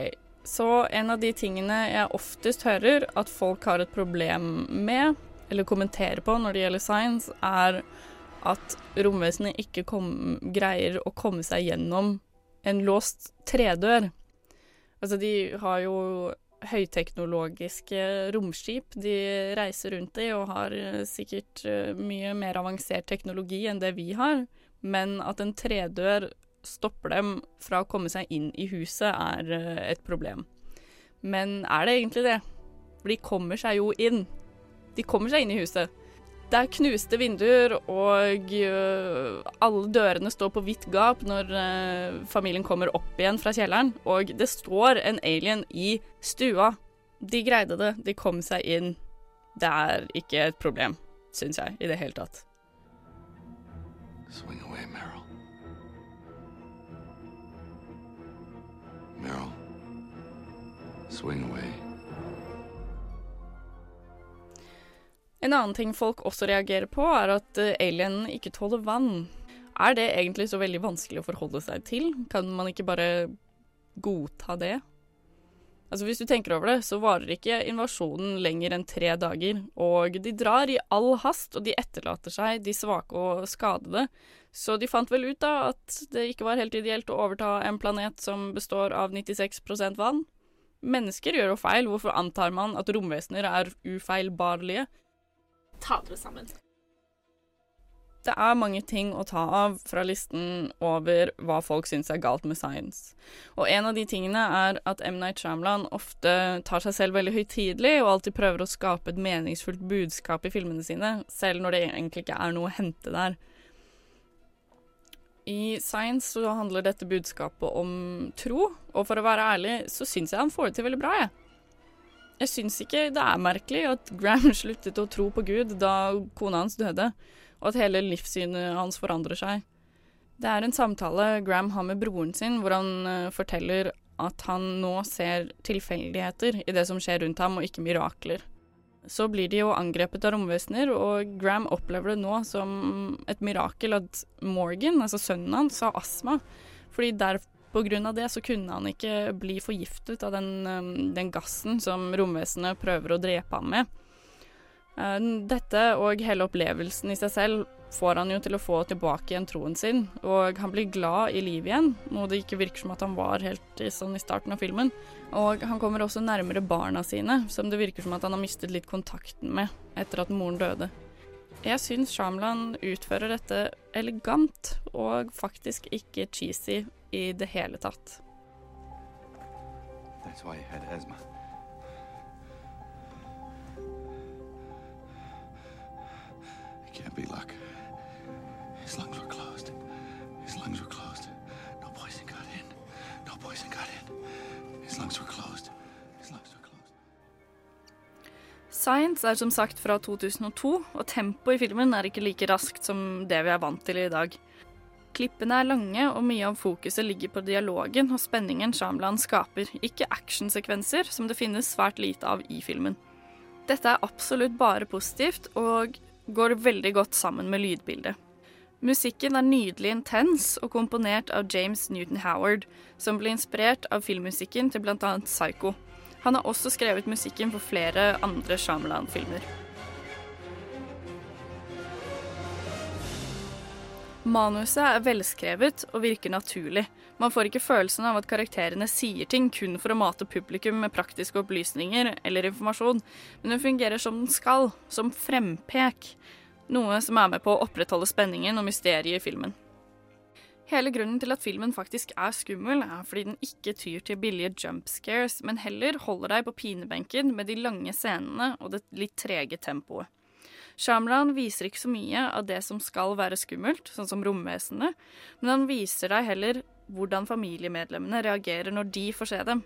så en av de tingene jeg oftest hører at folk har et problem med, eller kommenterer på når det gjelder science, er at romvesenet ikke kom, greier å komme seg gjennom en låst tredør. Altså, de har jo høyteknologiske romskip de reiser rundt i, og har eh, sikkert eh, mye mer avansert teknologi enn det vi har, men at en tredør stopper dem fra å komme seg inn i huset, er eh, et problem. Men er det egentlig det? For de kommer seg jo inn. De kommer seg inn i huset. Det er knuste vinduer, og øh, alle dørene står på vidt gap når øh, familien kommer opp igjen fra kjelleren. Og det står en alien i stua. De greide det, de kom seg inn. Det er ikke et problem, syns jeg, i det hele tatt. Swing away, Meryl. Meryl. Swing away. En annen ting folk også reagerer på, er at uh, alienen ikke tåler vann. Er det egentlig så veldig vanskelig å forholde seg til? Kan man ikke bare godta det? Altså Hvis du tenker over det, så varer ikke invasjonen lenger enn tre dager. Og de drar i all hast, og de etterlater seg de svake og skadede. Så de fant vel ut da at det ikke var helt ideelt å overta en planet som består av 96% vann. Mennesker gjør jo feil, hvorfor antar man at romvesener er ufeilbarlige? Ta dere sammen. Det er mange ting å ta av fra listen over hva folk syns er galt med science. Og en av de tingene er at M. Night Shyamalan ofte tar seg selv veldig høytidelig og alltid prøver å skape et meningsfullt budskap i filmene sine, selv når det egentlig ikke er noe å hente der. I Science så handler dette budskapet om tro, og for å være ærlig så syns jeg han får det til veldig bra, jeg. Jeg syns ikke det er merkelig at Graham [LAUGHS] sluttet å tro på Gud da kona hans døde, og at hele livssynet hans forandrer seg. Det er en samtale Graham har med broren sin, hvor han uh, forteller at han nå ser tilfeldigheter i det som skjer rundt ham, og ikke mirakler. Så blir de jo angrepet av romvesener, og Graham opplever det nå som et mirakel at Morgan, altså sønnen hans, har astma. Fordi der, av det så kunne han ikke bli forgiftet av den, um, den gassen som romvesenet prøver å drepe ham med. Uh, dette og hele opplevelsen i seg selv får han jo til å få tilbake igjen troen sin, og han blir glad i livet igjen, noe det ikke virker som at han var helt sånn i starten av filmen. Og han kommer også nærmere barna sine, som det virker som at han har mistet litt kontakten med etter at moren døde. Jeg syns Shyamalan utfører dette elegant og faktisk ikke cheesy i det hele tatt. That's why you had asthma. It can't be luck. His lungs were closed. His lungs were closed. No poison got in. No poison got in. His lungs were closed. Science er som sagt fra 2002, og tempoet i filmen er ikke like raskt som det vi er vant til i dag. Klippene er lange, og mye av fokuset ligger på dialogen og spenningen Shamlan skaper, ikke actionsekvenser, som det finnes svært lite av i filmen. Dette er absolutt bare positivt, og går veldig godt sammen med lydbildet. Musikken er nydelig intens og komponert av James Newton Howard, som ble inspirert av filmmusikken til bl.a. Psycho. Han har også skrevet musikken for flere andre Shyamalan-filmer. Manuset er velskrevet og virker naturlig. Man får ikke følelsen av at karakterene sier ting kun for å mate publikum med praktiske opplysninger eller informasjon, men den fungerer som den skal, som frempek. Noe som er med på å opprettholde spenningen og mysteriet i filmen. Hele grunnen til at filmen faktisk er skummel, er fordi den ikke tyr til billige jump scares, men heller holder deg på pinebenken med de lange scenene og det litt trege tempoet. Shyamalan viser ikke så mye av det som skal være skummelt, sånn som romvesenene, men han viser deg heller hvordan familiemedlemmene reagerer når de får se dem.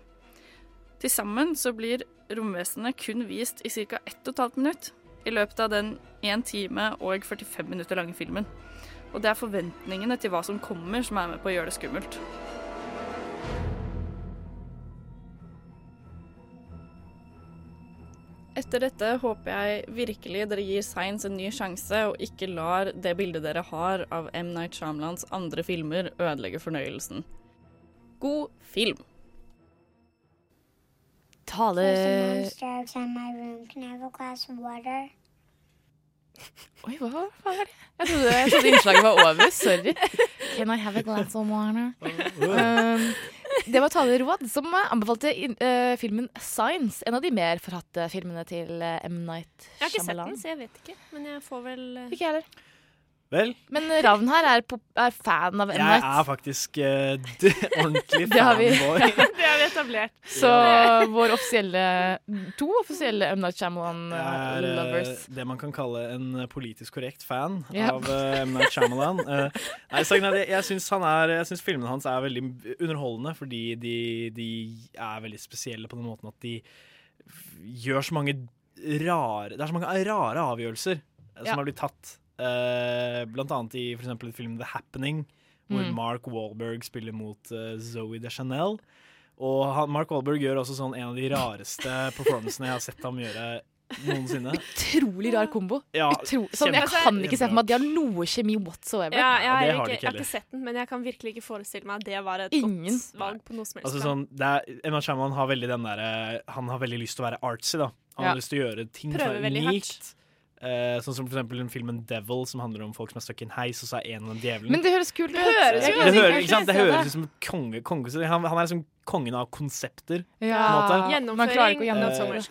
Til sammen så blir romvesenene kun vist i ca. 1 12 minutt i løpet av den 1 time og 45 minutter lange filmen. Og det er forventningene til hva som kommer, som er med på å gjøre det skummelt. Etter dette håper jeg virkelig dere gir Science en ny sjanse, og ikke lar det bildet dere har av M. Night Shyamalans andre filmer ødelegge fornøyelsen. God film! Tale Oi, hva hva er det? Jeg trodde, jeg trodde innslaget var over. Sorry. Can I have a glass of water? [LAUGHS] Um, det var taleråd som anbefalte in, uh, filmen Science. En av de mer forhatte filmene til uh, M. Night Shyamalan. Jeg har ikke sett den, så jeg vet ikke. Men jeg får vel uh... Ikke jeg heller. Vel, Men Ravn her er, er fan av M. jeg er faktisk [LAUGHS] uh, ordentlig Det fanboy. [LAUGHS] Det har vi etablert. Så vår offisielle To offisielle M. Night Shyamalan uh, Jeg er eh, lovers. det man kan kalle en eh, politisk korrekt fan yep. av uh, M. Night Shyamalan. Eh, nei, jeg syns han er Jeg filmene hans er veldig underholdende fordi de, de er veldig spesielle på den måten at de gjør så mange rare Det er så mange rare avgjørelser eh, som Ja. har blitt tatt. Eh, blant annet i for eksempel filmen The Happening, hvor Mm. Mark Wahlberg spiller mot uh, Zoe de Chanel. Og han, Mark Wahlberg gjør også sånn en av de rareste [LAUGHS] performancene jeg har sett ham gjøre noensinne. Utrolig rar kombo. Ja, Utro sånn, jeg kan ikke se for meg at de har noe kjemi whatsoever. Ja, jeg, har ikke, jeg har ikke sett den, men jeg kan virkelig ikke forestille meg at det var et Ingen. godt valg på noe som helst. Altså sånn, det er, Emma Shyamalan har veldig den der, Han har veldig lyst til å være artsy. da Han Ja. har lyst til å gjøre ting som Prøver er veldig hardt. Eh, sånn som for eksempel den filmen Devil, som handler om folk som er stuck i en heis, og så er en av dem djevelen. Men det høres kult ut. Det høres jo det, høres, ikke sant? det høres ut som konge, konge han, han er liksom kongen av konsepter. Ja, Gjennomføring,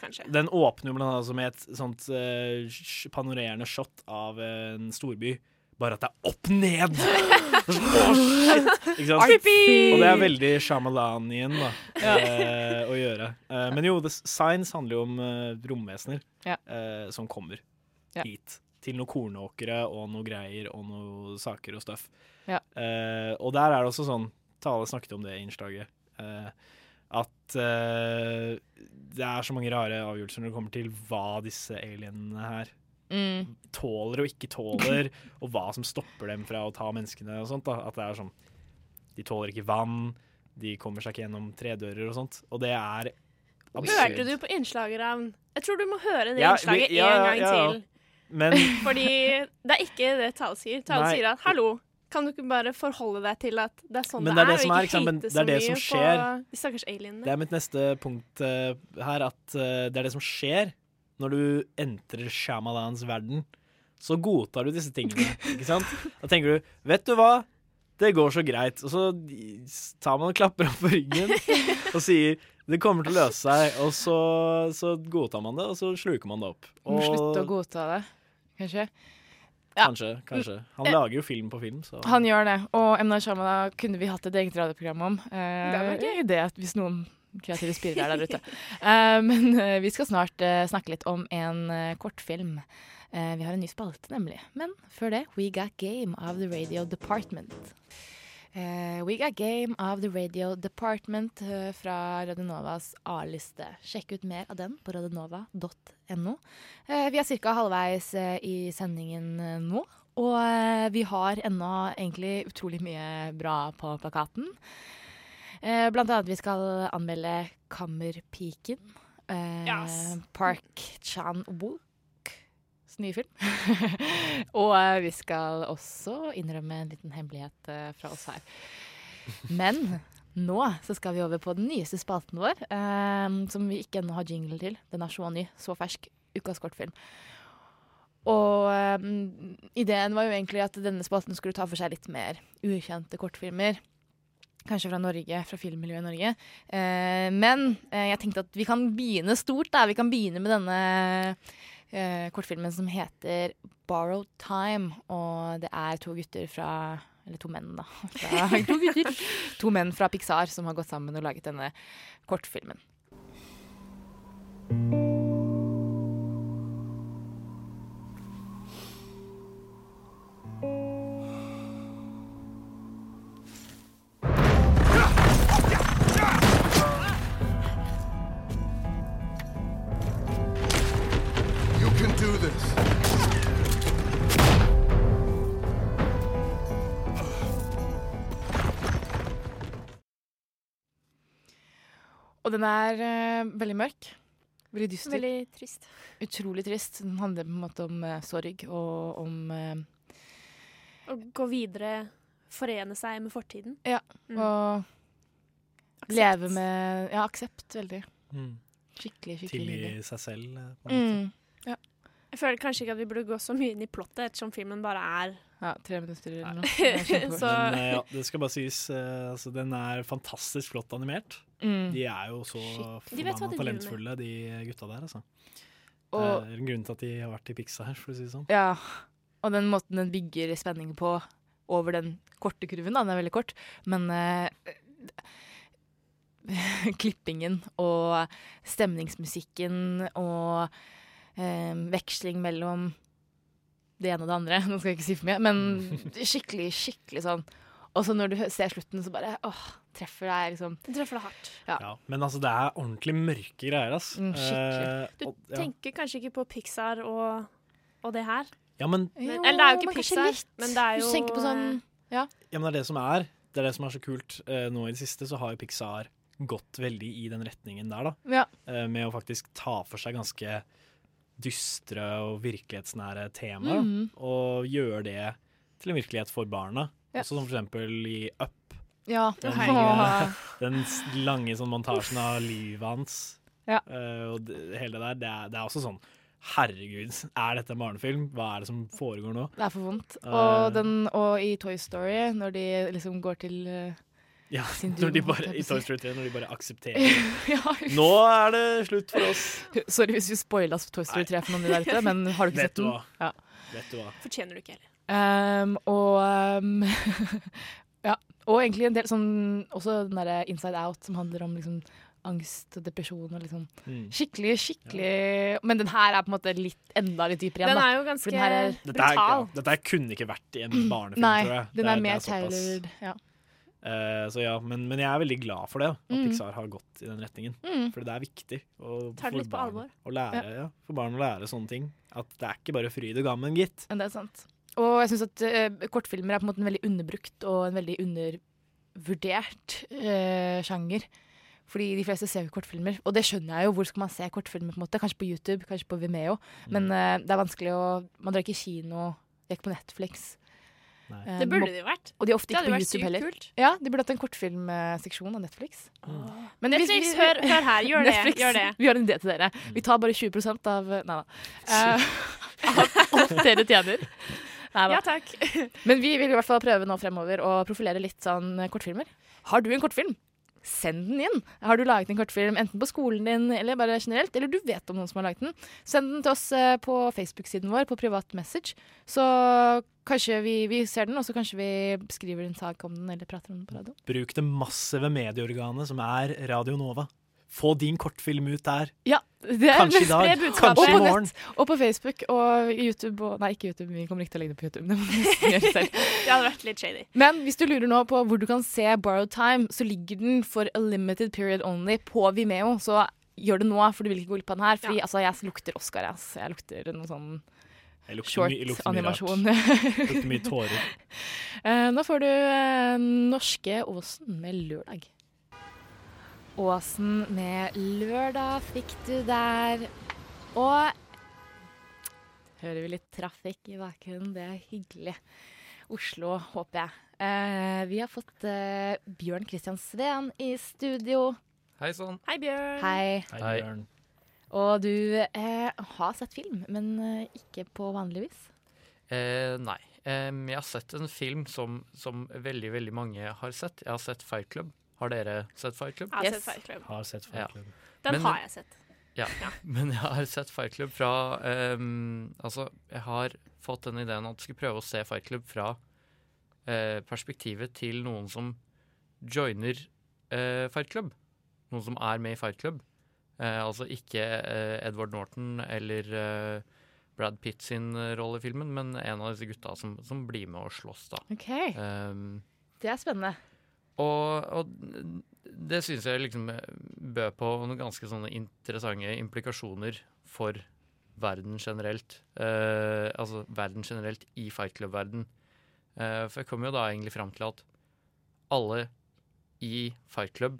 kanskje. Den åpner jo blant annet med et sånt uh, panorerende shot av en storby. bare at det er opp ned. [LAUGHS] Åh, shit! Ikke sant? Og det er veldig Shyamalan-ien da, Ja. eh, å gjøre. Eh, men jo, The Signs handler jo om romvesener Ja. eh, som kommer Ja. hit. Til noen kornåkere og noe greier og noe saker og stuff. Ja. Uh, og der er det også sånn Tale snakket om det i innslaget. Uh, at uh, det er så mange rare avgjørelser når det kommer til hva disse alienene her Mm. tåler og ikke tåler, [LAUGHS] og hva som stopper dem fra å ta menneskene og sånt. Da. At det er sånn De tåler ikke vann, de kommer seg ikke gjennom tredører og sånt. Og det er absurd. Hørte du på innslaget, Ravn? Jeg tror du må høre det Ja, innslaget vi- ja, en gang ja. til. Men [LAUGHS] Fordi det er ikke det Tao sier. Tao sier at 'hallo, kan du ikke bare forholde deg til at det er sånn Men det det er det som og er, ikke er, hate det så er det mye skjer. på de stakkars alienene? Det er mitt neste punkt uh, her, at uh, det er det som skjer når du entrer Shamalans verden. Så godtar du disse tingene, [LAUGHS] ikke sant? Da tenker du, vet du hva? Det går så greit. Og så tar man og klapper opp på ryggen og sier det kommer til å løse seg, og så, så godtar man det, og så sluker man det opp. Må Og slutte å godta det, kanskje. Ja. Kanskje, kanskje. Han lager jo film på film, så Han gjør det, og Emna Shama da kunne vi hatt et eget radioprogram om. Eh, Det var gøy. det hvis noen kreative spillere er der ute. [LAUGHS] Eh, men eh, vi skal snart eh, snakke litt om en eh, kortfilm. Eh, vi har en ny spalte, nemlig. Men før det, We Got Game of the Radio Department. Eh, We Got Game of the Radio Department uh, fra Radionovas A-liste. Sjekk ut mer av den på radionova.no. Uh, vi er ca. halvveis eh, i sendingen eh, nå. Og eh, vi har ennå egentlig utrolig mye bra på plakaten. Eh, blant annet vi skal anmelde Kammerpiken. Eh, Yes. Park Chan-wook nye film. [LAUGHS] og eh, vi skal også innrømme en liten hemmelighet eh, fra oss her. Men nå så skal vi over på den nyeste spalten vår, eh, som vi ikke ennå har jingle til. Den er så ny, så fersk. Ukas kortfilm. Og eh, ideen var jo egentlig at denne spalten skulle ta for seg litt mer ukjente kortfilmer. Kanskje fra Norge, fra filmmiljøet i Norge. Eh, men eh, jeg tenkte at vi kan begynne stort. da. Vi kan begynne med denne eh, kortfilmen som heter 'Borrowed Time'. Og det er to gutter fra Eller to menn, da. [LAUGHS] Fra, [LAUGHS] to, gutter, to menn fra Pixar som har gått sammen og laget denne kortfilmen. Og den er uh, veldig mørk. Veldig dyster. Veldig trist. Utrolig trist. Den handler på en måte om uh, sorg og om eh, Å gå videre, forene seg med fortiden. Ja. Mm. Og leve med Ja, aksept. Veldig. Mm. Skikkelig, skikkelig tilgi seg selv. På en måte. Mm. Ja. Jeg føler kanskje ikke at vi burde gå så mye inn i plottet, ettersom filmen bare er ja, tre minutter eller noe. Det. [LAUGHS] Så Men eh, ja, det skal bare sies, eh, altså, den er fantastisk flott animert. Mm. De er jo så forbanna talentfulle, de gutta der, altså. Og- det er en grunn til at de har vært i Pixar, for å si det sånn. Ja, og den måten den bygger spenning på over den korte kurven, da, den er veldig kort, men uh, [LAUGHS] klippingen og stemningsmusikken og eh, veksling mellom det ene og det andre, [LAUGHS] nå skal jeg ikke si for mye, men [LAUGHS] skikkelig, skikkelig sånn. Og så når du ser slutten, så bare åh, treffer deg liksom. Det treffer deg hardt. Ja. Ja, men altså, det er ordentlig mørke greier, ass. Mm, skikkelig. Eh, Du og- ja. tenker kanskje ikke på Pixar og, og det her? Ja, men, Men, eller det er jo ikke Pixar, men det er jo du tenker på sånn, ja. ja, men det er det som er. Det er det som er så kult. Eh, nå i det siste så har jo Pixar gått veldig i den retningen der, da. Ja. Eh, med å faktisk ta for seg ganske dystre og virkelighetsnære temaer. mm. Og gjøre det til en virkelighet for barna. Ja. Også som for eksempel i Up. Ja. Den, Åh. [LAUGHS] den lange sånn montasjen av livet hans. Ja. uh, og det, hele det der, det er, det er også sånn Herregud, er dette en barnefilm? Hva er det som foregår nå? Det er for vondt. Uh, Og, den, og i Toy Story, når de liksom går til eh, Ja, [LAUGHS] når de bare, I Toy. Story 3, når de bare aksepterer [LAUGHS] Ja. [LAUGHS] Nå er det slutt for oss. Sorry hvis vi spoila Toy Story 3 for noen der ute, men har du ikke Vet sett du den? hva? Ja. Vet du hva? Fortjener du ikke heller. Um, og um, Ja. Og egentlig en del sånn Også den derre Inside Out, som handler om liksom angst og depresjon og liksom Mm. Skikkelig, skikkelig Men den her er på en måte litt enda litt dypere igjen. Den er jo ganske brutal. den her er, Dette, er, ja, dette her kunne ikke vært i en barnefilm, Nei, tror jeg. den er, er mer såpass. tailored. Ja. Eh, så ja, men, men jeg er veldig glad for det, at Mm. Pixar har gått i den retningen. Mm. For det er viktig å, for barn. Å lære, ja. for barn å lære sånne ting. At det er ikke bare fryd og gammen, gitt. Men det er sant. Og jeg syns at uh, kortfilmer er på en måte en veldig underbrukt og en veldig undervurdert uh, sjanger. Fordi de fleste ser jo kortfilmer, og det skjønner jeg jo. Hvor skal man se kortfilmer? på en måte? Kanskje på YouTube, kanskje på Vimeo. Men eh, det er vanskelig å Man drar ikke kino, det er ikke på Netflix. Eh, Det burde de vært. Og de er ofte ikke på YouTube heller. kult. Ja, De burde hatt en kortfilmseksjon av Netflix. Men hvis Netflix, vi- hør- hør her, gjør [LAUGHS] det, gjør det. Vi har en idé til dere. Vi tar bare 20% av Nei da. Uh, [LAUGHS] av alt dere tjener. Neida. Ja, takk. Men vi vil i hvert fall prøve nå fremover å profilere litt sånn kortfilmer. Har du en kortfilm? Send den inn. Har du laget en kortfilm enten på skolen din eller bare generelt, eller du vet om noen som har laget den, send den til oss eh, på Facebook-siden vår på privat message. Så kanskje vi, vi ser den, og så kanskje vi skriver en sak om den eller prater om den på radio. Bruk det massive medieorganet som er Radio Nova. Få din kortfilm ut der. Ja, det er Kanskje i [LAUGHS] dag, kanskje i morgen. nett, og på Facebook og YouTube og Nei, ikke YouTube, vi kommer ikke til å legge det på YouTube. Det [LAUGHS] selv. Det hadde vært litt shady. Men hvis du lurer nå på hvor du kan se Borrowed Time, så ligger den for a limited period only på Vimeo. Så gjør det nå, for du vil ikke gå glipp av den her. Fordi altså, jeg lukter Oscar, jeg. ass. Jeg lukter noe sånn Jeg lukter short animasjon. jeg lukter mye animasjon. [LAUGHS] Lukter mye tårer. Uh, nå får du uh, Norske Åsen med lørdag. Åsen med lørdag fikk du der. Og hører vi litt trafikk i bakgrunnen. Det er hyggelig. Oslo, håper jeg. Eh, vi har fått eh, Bjørn Kristian Sveen i studio. Hei sann. Hei, Bjørn. Hei. Hei. Bjørn. Og du eh, har sett film, men eh, ikke på vanlig vis. Eh, nei. Jeg har sett en film som, som veldig, veldig mange har sett. Jeg har sett Fight Club. Har dere sett Fight Club? Jeg har sett Fight Club. Har sett Fight Club. Den Men- har jeg sett. Ja. [LAUGHS] Men jeg har sett Fight Club fra um, Altså, jeg har fått den ideen at jeg skulle prøve å se Fight Club fra uh, perspektivet til noen som joiner uh, Fight Club. Noen som er med i Fight Club. Uh, altså ikke Edward Norton eller Brad Pitt sin rolle i filmen, men en av disse gutta som, som blir med og slåss, da. OK. Um, Det er spennende. Og, og det syns jeg liksom bød på noen ganske sånne interessante implikasjoner for verden generelt. Eh, altså verden generelt i Fight Club-verden. Eh, for jeg kom jo da egentlig fram til at alle i Fight Club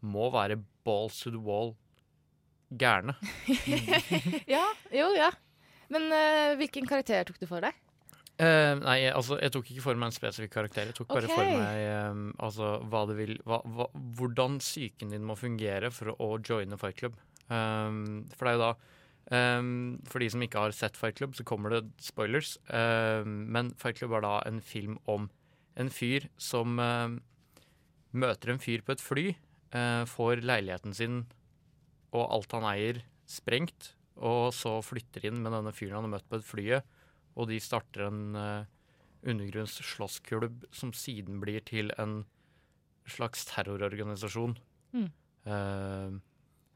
må være balls to the wall gærne. [LAUGHS] [LAUGHS] ja, jo, ja. Men uh, hvilken karakter tok du for deg? Eh, nei, altså, jeg tok ikke for meg en spesifikk karakter. Jeg tok bare for meg um, altså, hva det vil, hva, hva, hvordan psyken din må fungere for å joine Fight Club. Um, for det er jo da um, For de som ikke har sett Fight Club, så kommer det spoilers. Men Fight Club er da en film om en fyr som møter en fyr på et fly, uh, får leiligheten sin og alt han eier, sprengt, og så flytter inn med denne fyren han har møtt på et flyet, og de starter en uh, undergrunns slåssklubb som siden blir til en slags terrororganisasjon. Mm. Uh,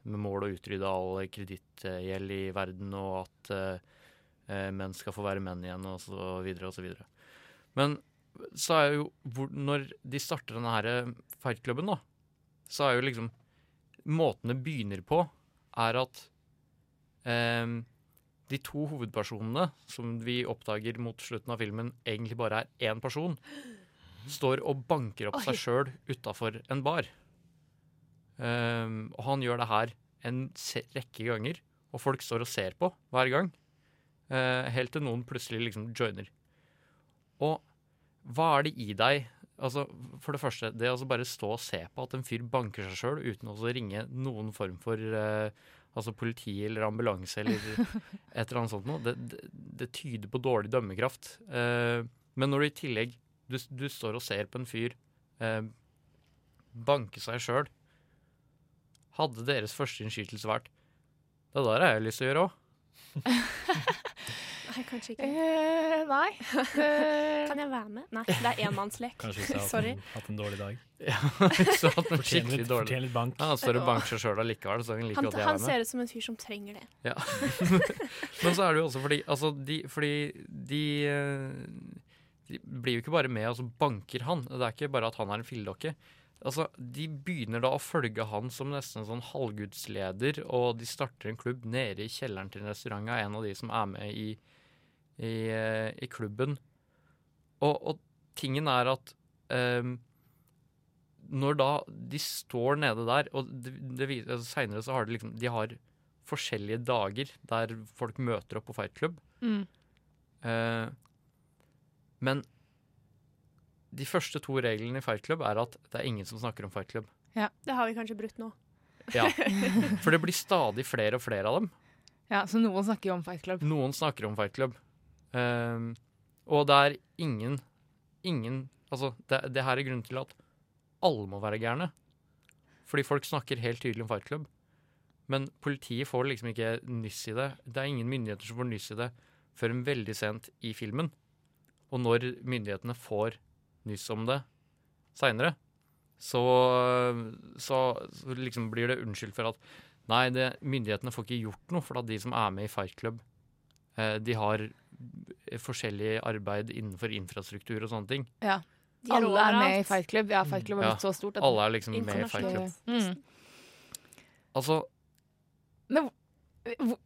med mål å utrydde all kredittgjeld i verden, og at uh, menn skal få være menn igjen, og så videre og så videre. Men så er jo hvor, Når de starter denne her fightklubben, da, så er jo liksom Måten det begynner på, er at eh, de to hovedpersonene, som vi oppdager mot slutten av filmen, egentlig bare er én person, står og banker opp Oi. seg sjøl utafor en bar. Um, og han gjør det her en rekke ganger, og folk står og ser på hver gang. Uh, helt til noen plutselig liksom joiner. Og hva er det i deg Altså, For det første, det å bare stå og se på at en fyr banker seg sjøl uten å ringe noen form for eh, altså politi eller ambulanse eller [LAUGHS] et eller annet sånt noe, det, det, det tyder på dårlig dømmekraft. Eh, men når du i tillegg du, du står og ser på en fyr eh, banke seg sjøl Hadde deres første innskytelse vært Det der har jeg lyst til å gjøre òg. [LAUGHS] Nei, kanskje ikke. Eh, nei. [LAUGHS] kan jeg være med? Nei, det er enmannslek. Kanskje hvis jeg har hatt en, hatt en dårlig dag. [LAUGHS] Ja, har hatt en skikkelig litt- dårlig fortjener litt bank. Ja, Han står og banker seg sjøl allikevel, så han liker Han, han er med. ser ut som en fyr som trenger det. Ja. [LAUGHS] Men så er det jo også fordi Altså, de, fordi de, eh, de blir jo ikke bare med og så banker han. Det er ikke bare at han er en filledokke. Altså, De begynner da å følge han som nesten en sånn halvgudsleder, og de starter en klubb nede i kjelleren til en restaurant av en av de som er med i, i, eh, i klubben. Og, og tingen er at um, når da de står nede der, og det, det, altså, senere så har de liksom De har forskjellige dager der folk møter opp på Fight Club. Mm. Uh, men de første to reglene i Fight Club er at det er ingen som snakker om Fight Club. Ja. Det har vi kanskje brutt nå. Ja, [LAUGHS] For det blir stadig flere og flere av dem. Ja, Så noen snakker jo om Fight Club. Noen snakker om Fight Club. Ehm, og det er ingen Ingen Altså, det, det her er grunnen til at alle må være gærne. Fordi folk snakker helt tydelig om Fight Club. Men politiet får liksom ikke nyss i det. Det er ingen myndigheter som får nyss i det før en veldig sent i filmen. Og når myndighetene får nyss om det seinere, så, så, så liksom blir det unnskyldt for at nei, det, myndighetene får ikke gjort noe, for at de som er med i Fight Club, eh, de har forskjellig arbeid innenfor infrastruktur og sånne ting. Ja. De er Alle er med i. Fight Club. Ja, Fight Club har Ja, så stort. alle er liksom med i Fight Club. Mm. Altså, Men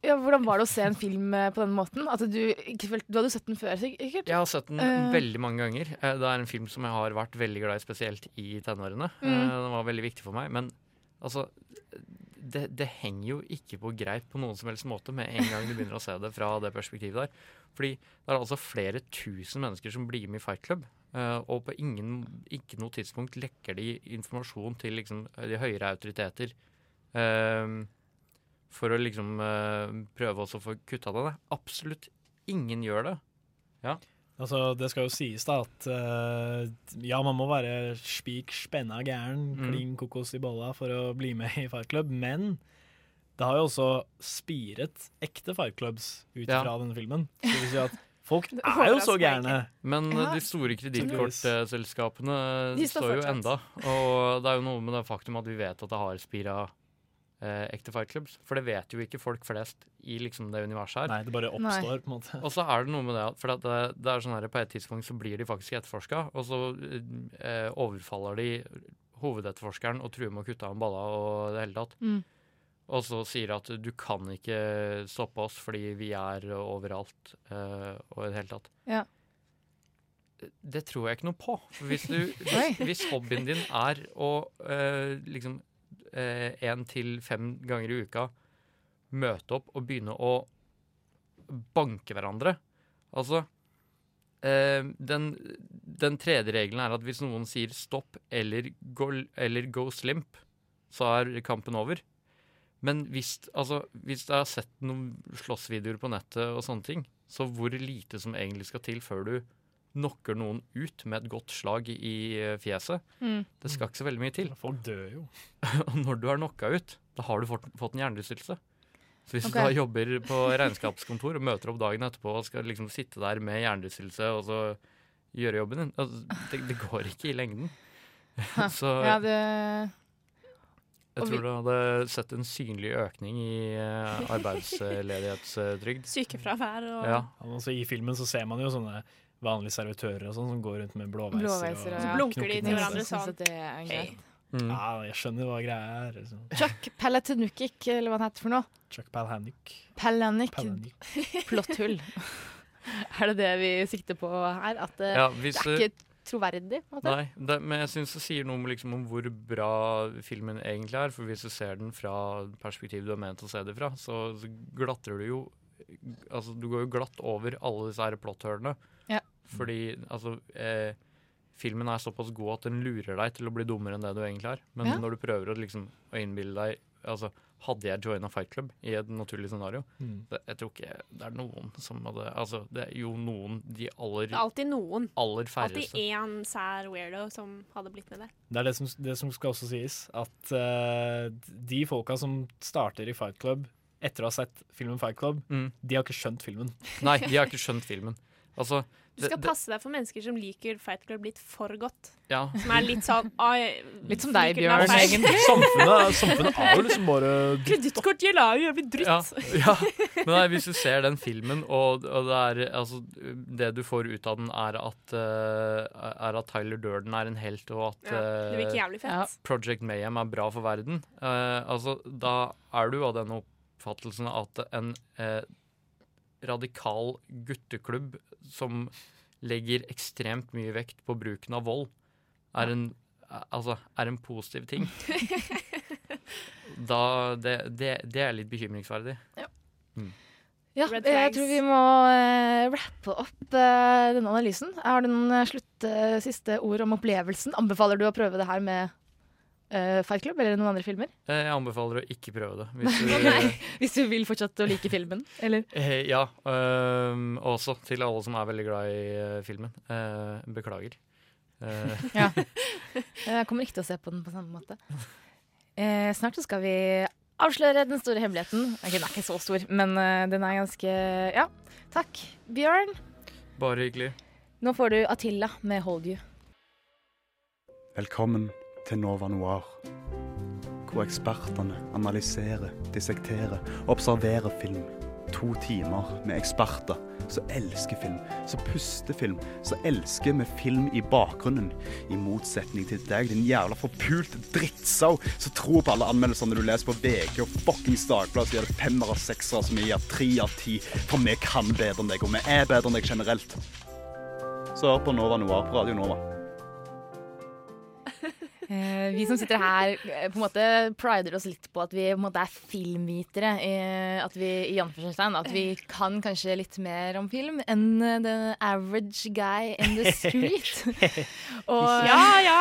ja, hvordan var det å se en film eh, på den måten? At du, du hadde sett den før, sikkert? jeg har sett den uh, veldig mange ganger. Eh, Det er en film som jeg har vært veldig glad i, spesielt i tenårene. Mm. Eh, Den var veldig viktig for meg. Men altså det, det henger jo ikke på greip på noen som helst måte med en gang du begynner å se det fra det perspektivet der. Fordi det er altså flere tusen mennesker som blir med i Fight Club. eh, og på ingen, ikke noe tidspunkt lekker de informasjon til liksom, de høyere autoriteter. eh, for å liksom eh, prøve også å få kutta det. Absolutt ingen gjør det. Ja. Altså, det skal jo sies da at uh, ja, man må være spik spenna gæren, Mm. klin kokos i bolla for å bli med i Fight Club, men det har jo også spiret ekte Fight Clubs ut Ja. fra denne filmen. Så det vil si at folk [LAUGHS] er jo så gærne. Men Ja. eh, de store kredittkortselskapene står står jo enda. Og det er jo noe med det faktum at vi vet at det har spira eh, ekte fight clubs. For det vet jo ikke folk flest i liksom det universet her. Nei, det bare oppstår, på en måte. Og så er det noe med det at for at det, det er sånn her, på et tidspunkt så blir de faktisk etterforska, og så eh, overfaller de hovedetterforskeren og truer med å kutte av en balla og det hele tatt. Mm. Og så sier at du kan ikke stoppe oss fordi vi er overalt uh, og i det hele tatt. Ja. Det tror jeg ikke noe på. Hvis, du, [LAUGHS] hvis, hvis hobbyen din er å uh, liksom én til fem ganger i uka møte opp og begynne å banke hverandre Altså eh, den, den tredje regelen er at hvis noen sier stopp eller go, eller go slimp, så er kampen over. Men hvis, altså, hvis jeg har sett noen slåssvideoer på nettet og sånne ting, så hvor lite som egentlig skal til før du knocker noen ut med et godt slag i eh, fjeset. Mm. Det skal ikke så veldig mye til. Folk dør jo. [LAUGHS] og når du er knocka ut, da har du fått, fått en hjernerystelse. Så hvis okay. du da jobber på regnskapskontor og møter opp dagen etterpå og skal liksom sitte der med hjernerystelse og så gjøre jobben din, altså, det, det går ikke i lengden. [LAUGHS] så Ja, det jeg tror du hadde sett en synlig økning i eh, arbeidsledighetstrygd. [LAUGHS] Sykefravær og Ja. Ja, altså, I filmen så ser man jo sånne vanlige servitører og sånn som går rundt med blåveiser. Blåveiser, og ja. Så blunker de til hverandre sånn. at det er greit. Mm. Ja, jeg skjønner hva greia er. Liksom. Chuck Palahniuk, eller hva han heter for noe. Chuck Palahniuk. Palahniuk. Plott Plotthull. [LAUGHS] er det det vi sikter på her? At det, Ja, hvis det er ikke troverdig? Nei, det, men jeg syns det sier noe om, liksom, om hvor bra filmen egentlig er. For hvis du ser den fra perspektivet du er ment å se det fra, så, så glatter du jo Altså, du går jo glatt over alle disse her plotthullene. Ja. Fordi altså eh, Filmen er såpass god at den lurer deg til å bli dummere enn det du egentlig er. Men Ja. når du prøver å liksom å innbille deg Altså, hadde jeg joina Fight Club i et naturlig scenario Mm. det, Jeg tror ikke det er noen som hadde Altså, det er jo noen De aller, Det er alltid noen. aller Alltid færreste. én sær weirdo som hadde blitt med der. Det er det som, det som skal også sies, at uh, de folka som starter i Fight Club, etter å ha sett filmen Fight Club, de har ikke skjønt filmen. Nei, de har [LAUGHS] ikke skjønt filmen. Altså, Du skal det- det- passe deg for mennesker som liker Fight Club litt for godt. Ja. Som er litt sånn «Oi, Litt som deg, Bjørn, egentlig. Samfunnet, samfunnet er jo liksom bare Kredittkort gjelder jo jævlig dritt. Ja, ja. Men nei, hvis du ser den filmen, og, og det, er, altså, det du får ut av den, er at, uh, er at Tyler Durden er en helt, og at Ja, fett. Project Mayhem er bra for verden. uh, altså, da er du av den oppfattelsen at en radikal gutteklubb som legger ekstremt mye vekt på bruken av vold, er en, altså, er en positiv ting. [LAUGHS] da, det, det, det er litt bekymringsverdig. Mm. Ja, jeg tror vi må uh, rappe opp uh, denne analysen. Har du noen eh, slutt, uh, siste ord om opplevelsen? Anbefaler du å prøve det her med eh, Fight Club eller noen andre filmer? Eh, Jeg anbefaler å ikke prøve det. Hvis [LAUGHS] du, Nei, Hvis du vil fortsette å like filmen, eller? Eh, ja. øhm, også til alle som er veldig glad i filmen. Uh, beklager. Uh. Ja. [LAUGHS] Jeg kommer ikke til å se på den på samme måte. Eh, snart så skal vi avsløre den store hemmeligheten. Okay, den er ikke så stor, men den er ganske Ja. Takk, Bjørn. Bare hyggelig. Nå får du Atilla med 'Hold You'. Velkommen til Nova Noir, hvor ekspertene analyserer, dissekterer observerer film. To timer med eksperter som elsker film, som puster film, som elsker med film i bakgrunnen. I motsetning til deg, din jævla forpult drittsau som tror på alle anmeldelsene du leser på VG og fuckings Dagbladet, så gir det femmer og seksere som gir tre av ti. For vi kan bedre enn deg, og vi er bedre enn deg generelt. Så hør på Nova Noir på Radio Nova. Eh, vi som sitter her, eh, på en måte prider oss litt på at vi på en måte er filmvitere. Eh, at vi i at vi kan kanskje litt mer om film enn eh, the average guy in the street. [LAUGHS] og, Ja, ja!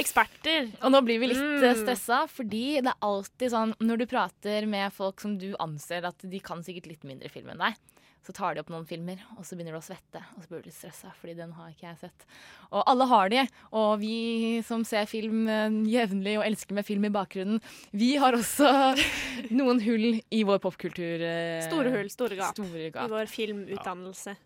Eksperter. Og nå blir vi litt Mm. eh, stressa, fordi det er alltid sånn når du prater med folk som du anser at de kan sikkert litt mindre film enn deg, så tar de opp noen filmer, og så begynner du å svette, og så blir du litt stressa, fordi den har ikke jeg sett. Og alle har de, og vi som ser film eh, jevnlig og elsker med film i bakgrunnen, vi har også [LAUGHS] noen hull i vår popkultur. eh, Store hull, store gap. Store gap. I vår filmutdannelse.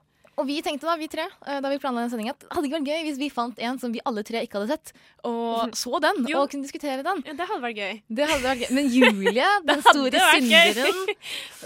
Og vi tenkte da, vi tre, eh, da vi planla den sendinga, at det hadde ikke vært gøy hvis vi fant en som vi alle tre ikke hadde sett, og så den, Jo. og kunne diskutere den. Ja, det hadde vært gøy. Det hadde vært gøy. Men Julie, [LAUGHS] den store synderen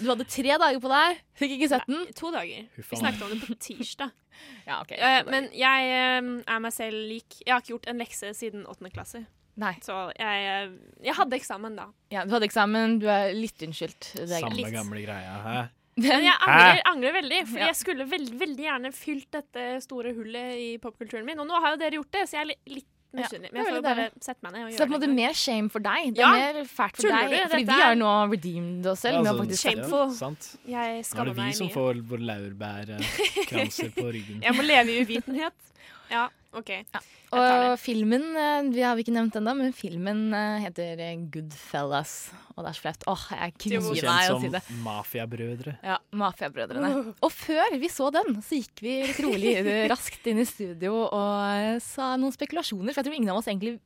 Du hadde tre dager på deg, fikk ikke sett den. Nei, To dager. Vi snakket om det på tirsdag. [LAUGHS] Ja, ok. uh, men jeg uh, er meg selv lik. Jeg har ikke gjort en lekse siden åttende klasse. Nei. Så jeg, eh, jeg hadde eksamen da. Ja, du hadde eksamen, du er litt unnskyldt. Samme litt. gamle greia. Hæ? Men jeg angrer, angrer veldig, for Ja. jeg skulle veldig, veldig gjerne fylt dette store hullet i popkulturen min. Og nå har jo dere gjort det, så jeg er litt Ja, misunnelig. Men jeg får jo bare sette meg ned og Så det er på en måte mer shame for deg. Det er Ja. mer fælt for deg. du? Fordi vi har nå redeemed oss selv Ja, med altså, Shameful. Sant. Jeg Nå er det vi som får vår laurbærkranser på ryggen. [LAUGHS] Jeg må leve i uvitenhet. [LAUGHS] Ja, OK. Og filmen eh, vi har vi ikke nevnt ennå, men filmen eh, heter eh, Goodfellas. Og det er så flaut. Åh, jeg kvier meg kjent å si som det. Mafiabrødre. Ja, Mafiabrødrene. Og før vi så den, så gikk vi litt rolig [LAUGHS] raskt inn i studio og sa noen spekulasjoner. For jeg tror ingen av oss egentlig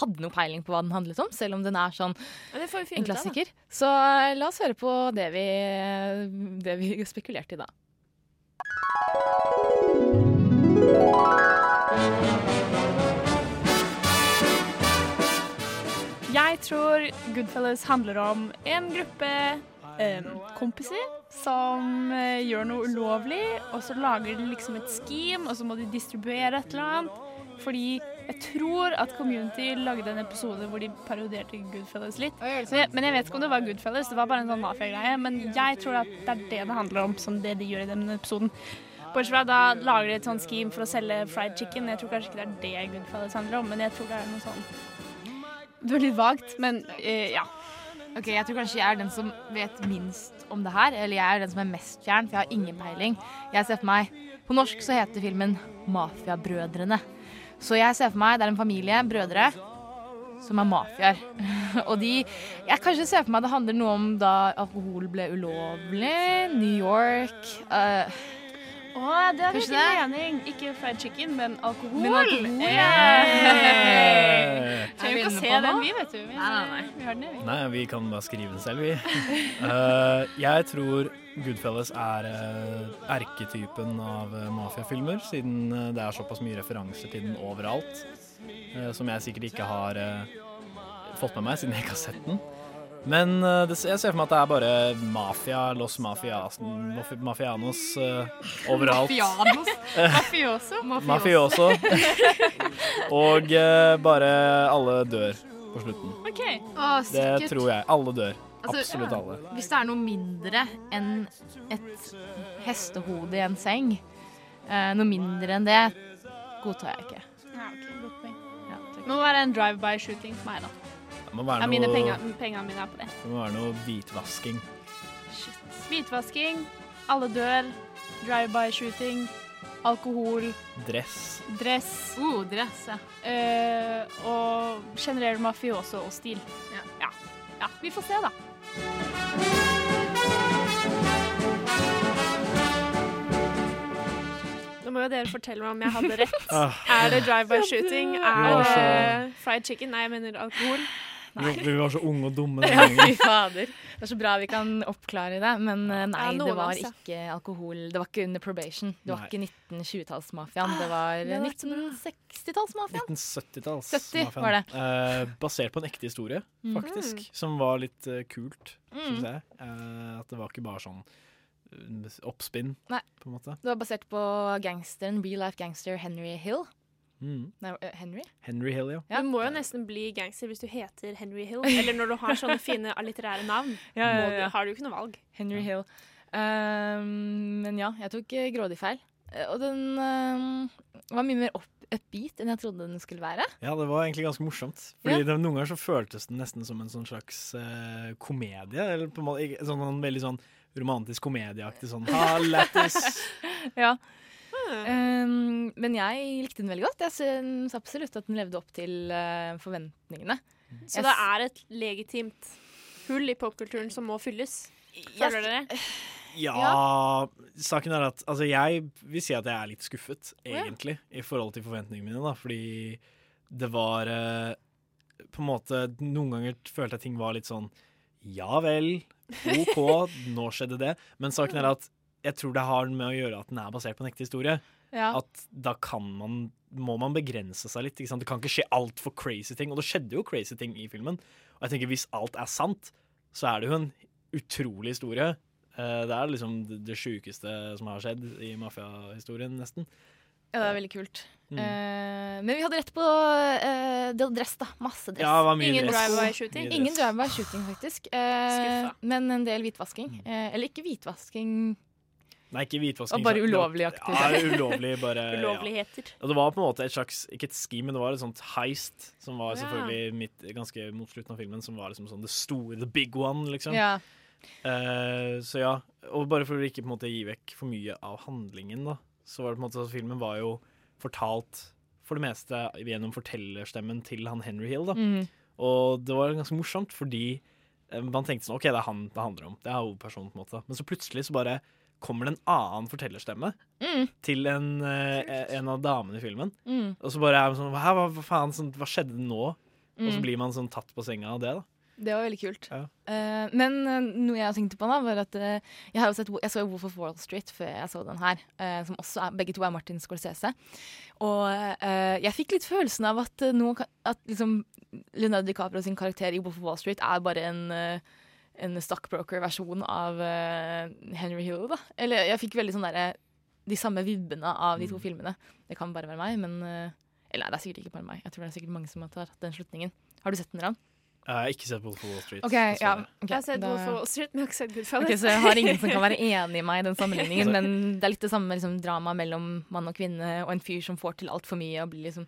hadde noe peiling på hva den handlet om, selv om den er sånn Ja, det får vi en klassiker. ut av. Så la oss høre på det vi, det vi [LAUGHS] spekulerte i da. Jeg tror Goodfellas handler om en gruppe eh, kompiser som eh, gjør noe ulovlig, og så lager de liksom et scheme, og så må de distribuere et eller annet. Fordi jeg tror at Community lagde en episode hvor de parodierte Goodfellas litt. Så jeg, men jeg vet ikke om det var Goodfellas, det var bare en sånn mafiagreie. Men jeg tror at det er det det handler om, som det de gjør i den episoden. Bortsett fra da lager de et sånt scheme for å selge fried chicken. Jeg tror kanskje ikke det er det Goodfellas handler om, men jeg tror det er noe sånn Det var litt vagt, men uh, ja. Ok, Jeg tror kanskje jeg er den som vet minst om det her. Eller jeg er den som er mest fjern, for jeg har ingen peiling. Jeg ser for meg På norsk så heter filmen 'Mafiabrødrene'. Så jeg ser for meg det er en familie, brødre, som er mafiaer. [LAUGHS] Og de Jeg kanskje ser for meg det handler noe om da alkohol ble ulovlig. New York. eh, Å det hadde Kanskje ikke mening. Ikke fried chicken, men alkohol. Men alkohol. Yeah. Er Trenger vi ikke å se på den, vi, vet du. Vi, Nei, nei, nei. vi har den, vi. Nei, vi kan bare skrive den selv, vi. Uh, [LAUGHS] jeg tror Goodfellas er uh, erketypen av uh, mafiafilmer, siden det er såpass mye referanser til den overalt. som jeg sikkert ikke har fått med meg, siden jeg ikke har sett den. Men eh, jeg ser for meg at det er bare mafia, los mafias, mafianos uh, overalt. Mafianos? Mafioso? [LAUGHS] Mafioso. Og uh, bare alle dør på slutten. Okay. Å, Det tror jeg. Alle dør. Altså, Absolutt alle. Hvis det er noe mindre enn et hestehode i en seng, uh, noe mindre enn det, godtar jeg ikke. Ja, okay. godt poeng. Det må være en drive-by-shooting for meg, da. Det må være Ja, mine noe, penger, pengene mine er på det. det må være noe hvitvasking. Shit. Hvitvasking, alle dør, drive-by-shooting, alkohol, Dress. dress. Uh, dress, ja. Uh, og generell mafioso og stil. Ja. ja. Ja, vi får se, da. Nå må jo dere fortelle meg om jeg hadde rett. [LAUGHS] Ah. Er det drive-by-shooting? Er det fried chicken? Nei, jeg mener alkohol. Vi, vi var så unge og dumme [LAUGHS] den gangen. fy fader. Det er så bra vi kan oppklare det, men eh, nei, Ja, det var oss, ikke alkohol. Det var ikke under probation. Det var Nei. ikke 1920-tallsmafiaen. Det var var 1960-tallsmafiaen. 1970-tallsmafiaen. 70 var det. Eh, basert på en ekte historie, Mm. Som var litt uh, kult, Mm. syns jeg. Eh, at det var ikke bare sånn eh, oppspinn, Nei. på en måte. Det var basert på gangsteren, real life gangster Henry Hill. Mm. Nei, eh, Henry? Henry Hill, ja. Du må jo nesten bli gangster hvis du heter Henry Hill. Eller når du har sånne [LAUGHS] fine allitterære navn. Ja, ja, du, ja. har du ikke noe valg. Henry Hill. Um, men ja, jeg tok eh, grådig feil. Eh, Og den um, var mye mer opp, upbeat enn jeg trodde den skulle være. Ja, det var egentlig ganske morsomt. Fordi Ja. det, Noen ganger så føltes den nesten som en sånn slags uh, komedie. Eller på en måte sånn en veldig sånn romantisk komedieaktig sånn ha, lættis. [LAUGHS] ja. Um, men jeg likte den veldig godt. Jeg syns absolutt at den levde opp til uh, forventningene. Så Jeg det er et legitimt hull i popkulturen som må fylles. Føler dere? Ja, saken er at altså, jeg vil si at jeg er litt skuffet, Ja. i forhold til forventningene mine. da, Fordi det var uh, På en måte Noen ganger følte jeg ting var litt sånn Ja vel, OK, [LAUGHS] nå skjedde det. Men saken er at jeg tror det har med å gjøre at den er basert på en ekte historie. Ja. At da kan man må man begrense seg litt. Ikke sant? Det kan ikke skje altfor crazy ting. Og det skjedde jo crazy ting i filmen. Og jeg tenker hvis alt er sant, så er det jo en utrolig historie. Eh, det er liksom det, sjukeste som har skjedd i mafiahistorien, nesten. Ja, det er veldig kult. Mm. Eh, men vi hadde rett på uh, dress, da. Masse dress. Ja, det var mye Ingen dress. drive-by-shooting? Ingen drive-by-shooting, faktisk. Uh, men en del hvitvasking. Eh, eller ikke hvitvasking Nei, ikke hvitvasking. Og bare ulovlig aktivitet. Ja, ulovlig, bare [LAUGHS] ja. Ulovligheter. Og det var på en måte et slags, ikke et ski, men det var et sånt heist, som var Ja. selvfølgelig midt, ganske mot slutten av filmen, som var liksom sånn det store, the big one, liksom. Ja. Uh, så ja, og bare for å ikke på en måte gi vekk for mye av handlingen, da, så var det på en måte at filmen var jo fortalt for det meste gjennom fortellerstemmen til han Henry Hill, da. Mm. Og det var ganske morsomt, fordi eh, man tenkte sånn OK, det er han det handler om. Det er hovedpersonen, på en måte. Men så plutselig så bare kommer det en annen fortellerstemme Mm. til en, eh, en av damene i filmen. Mm. Og så bare er man sånn Hæ, hva, hva faen, sånn, hva skjedde nå? Og så Mm. blir man sånn tatt på senga av det, da. Det var veldig kult. Ja. Uh, men uh, noe jeg tenkte på da, var at uh, jeg, har sett, jeg så Wolf of Wall Street før jeg så den her, som også er, begge to er Martin Scorsese. Og jeg fikk litt følelsen av at, nå, at liksom Leonardo DiCaprio sin karakter i Wolf of Wall Street er bare en, en stockbroker-versjon av eh, Henry Hill. Da. Eller jeg fikk veldig sånn derre de samme vibbene av de to Mm. filmene. Det kan bare være meg, men eh, Eller nei, det er sikkert ikke bare meg. Jeg tror det er sikkert mange som har tatt den slutningen. Har du sett den, Ran? Jeg har ikke sett Wolf of Wall Street. Okay, ja, okay, Jeg har sett da- Wolf of Wall Street, men jeg har ikke sett Goodfellas. Okay, så jeg har ingen som kan være [LAUGHS] enig i meg i den sammenligningen, men det er litt det samme liksom, drama mellom mann og kvinne og en fyr som får til altfor mye og blir liksom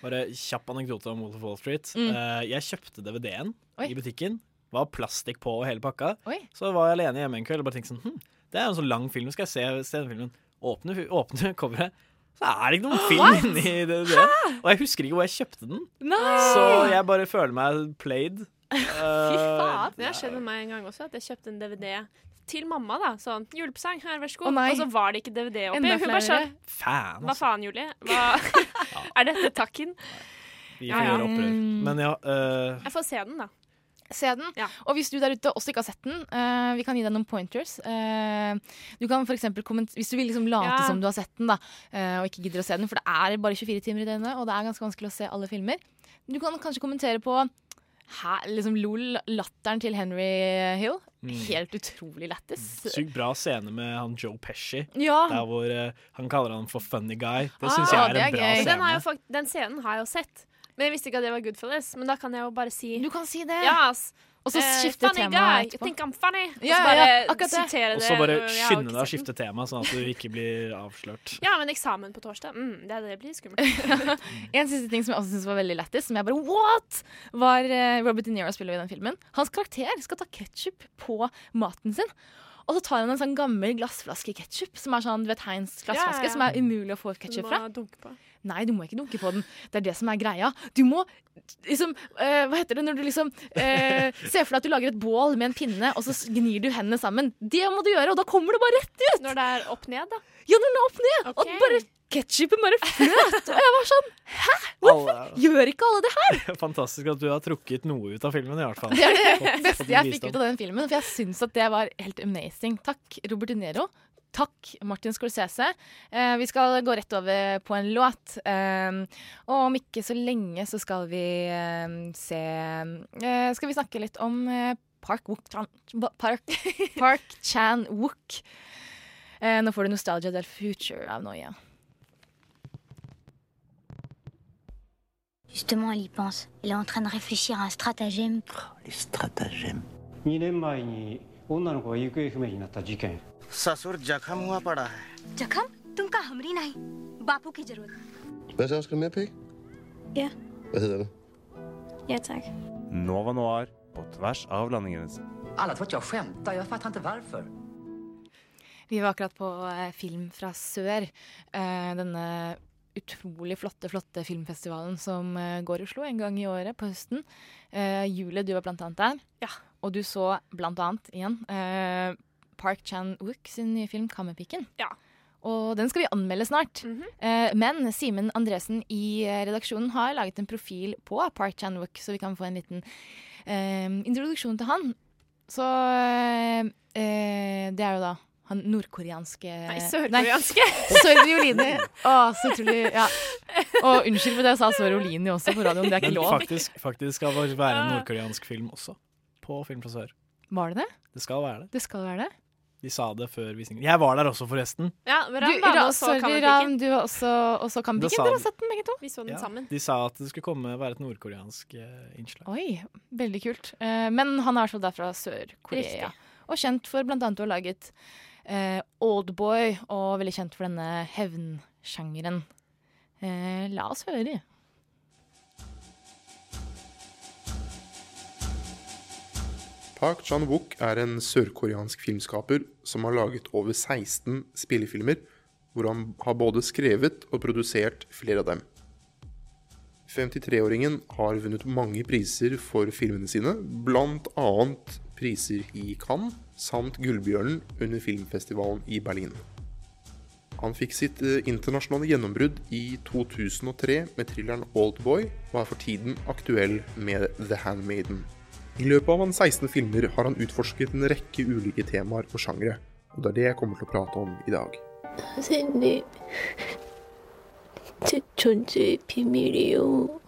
Bare kjapp anekdote om Wolf of Wall Street. Mm. Uh, jeg kjøpte DVD-en i butikken. Var plastikk på og hele pakka. Oi. Så var jeg alene hjemme en kveld og bare tenkte sånn hm, Det er jo en sånn lang film, skal jeg se, se den filmen? Åpne, åpne [LAUGHS] coveret. Så er det ikke noen film inni DVD-en. Og jeg husker ikke hvor jeg kjøpte den. Nei! Så jeg bare føler meg played. [LAUGHS] Fy Eh, faen! Det har skjedd med meg en gang også, at jeg kjøpte en DVD til mamma. da Sånn 'Julepresang, her, vær så god'. og så var det ikke DVD oppi. Enda Hun bare sa sånn Fan, Hva altså. faen, Julie? Hva [LAUGHS] Er dette takken? Vi får ja. gjøre opprør. Mm. Men ja uh... Jeg får se den, da. Se den. Og hvis du der ute også ikke har sett den, uh, vi kan gi deg noen pointers. Uh, du kan for Hvis du vil liksom late Ja. som du har sett den, da, uh, og ikke gidder å se den, for det er bare 24 timer i døgnet, og det er ganske vanskelig å se alle filmer. Du kan kanskje kommentere på Hæ, liksom lol, latteren til Henry Hill. Mm. Helt utrolig lættis. Sykt bra scene med han Joe Pesci. Ja. Der hvor uh, han kaller han for funny guy. Det Ah, jeg er det er en bra gøy. scene. Den, har jeg fakt den scenen har jeg jo sett. Men jeg visste ikke at det var Goodfellas. Men da kan jeg jo bare si Du kan si det. Yes. Og så Eh, skifte uh, tema etterpå. Think I'm funny? Og Ja, så ja, bare ja, det. Og så bare skynde deg å skifte tema, sånn at du ikke blir avslørt. [LAUGHS] Ja, men eksamen på torsdag, mm, det, det blir skummelt. [LAUGHS] En siste ting som jeg også synes var veldig lættis, som jeg bare what?! var eh, Robert De Niro spiller i den filmen. Hans karakter skal ta ketsjup på maten sin. Og så tar han en sånn gammel glassflaske ketsjup, som er sånn, du vet, Heinz glassflaske, Ja, ja, som er umulig å få Du ketsjup må fra. dunke på. Nei, du må ikke dunke på den. Det er det som er greia. Du må liksom uh, Hva heter det når du liksom uh, [LAUGHS] ser for deg at du lager et bål med en pinne, og så gnir du hendene sammen. Det må du gjøre, og da kommer det bare rett ut! Når det er opp ned, da? Ja, når det er opp ned! Og bare ketsjupen bare fløt! Og jeg var sånn Hæ? Hvorfor Alle- gjør ikke alle det her? [LAUGHS] Fantastisk at du har trukket noe ut av filmen, i hvert fall. Det er det beste jeg fikk ut av den filmen, for jeg syns at det var helt amazing. Takk, Robert De Niro. Takk, Martin Scorsese. Eh, vi skal gå rett over på en låt. Eh, og om ikke så lenge så skal vi eh, se eh, Skal vi snakke litt om eh, Park Wook Park, [LAUGHS] Park Chan Wook. Eh, nå får du Nostalgia del Future av Noia. Justement, elle y pense. Elle est en train de réfléchir à un stratagème. Oh, les stratagèmes. Nova Noir på av Vi var akkurat på eh, film fra sør. Eh, denne utrolig flotte, flotte filmfestivalen som eh, går i Oslo en gang i året på høsten. Eh, Julie, du var blant annet der. Ja. Og du så blant annet igjen eh, Park Chan-wook sin nye film 'Kammerpiken'. Og den skal vi anmelde snart. eh, men Simen Andresen i eh, redaksjonen har laget en profil på Park Chan-wook, så vi kan få en liten eh, introduksjon til han. Så det er jo da han nordkoreanske Nei, sørkoreanske. [LAUGHS] Sør-Violini. Å, så utrolig. Ja. Og unnskyld for det jeg sa Sør-Violini også på radioen. Det er ikke Men lov. faktisk, faktisk skal det være en nordkoreansk film også, på Film fra sør. Var det det? Det skal være det. Det skal være det? De sa det før visningen. Jeg var der også, forresten. Ja, men Du, var med og så. Ram, du var også, også Kammerpiken. Dere har sett den begge to? Vi så den Ja, sammen. De sa at det skulle komme være et nordkoreansk eh, innslag. Oi, veldig kult. Eh, men han er altså derfra fra Sør-Korea. Og kjent for blant annet å ha laget eh, Oldboy, og veldig kjent for denne hevnsjangeren. Eh, la oss høre. Park Chan-wook er en sørkoreansk filmskaper som har laget over 16 spillefilmer, hvor han har både skrevet og produsert flere av dem. 53-åringen har vunnet mange priser for filmene sine, bl.a. priser i Cannes samt Gullbjørnen under filmfestivalen i Berlin. Han fikk sitt eh, internasjonale gjennombrudd i 2003 med thrilleren Oldboy, og er for tiden aktuell med The Handmaiden. I løpet av hans 16 filmer har han utforsket en rekke ulike temaer og sjangre, og det er det jeg kommer til å prate om i dag. 선생님, 제 존재의 비밀이요.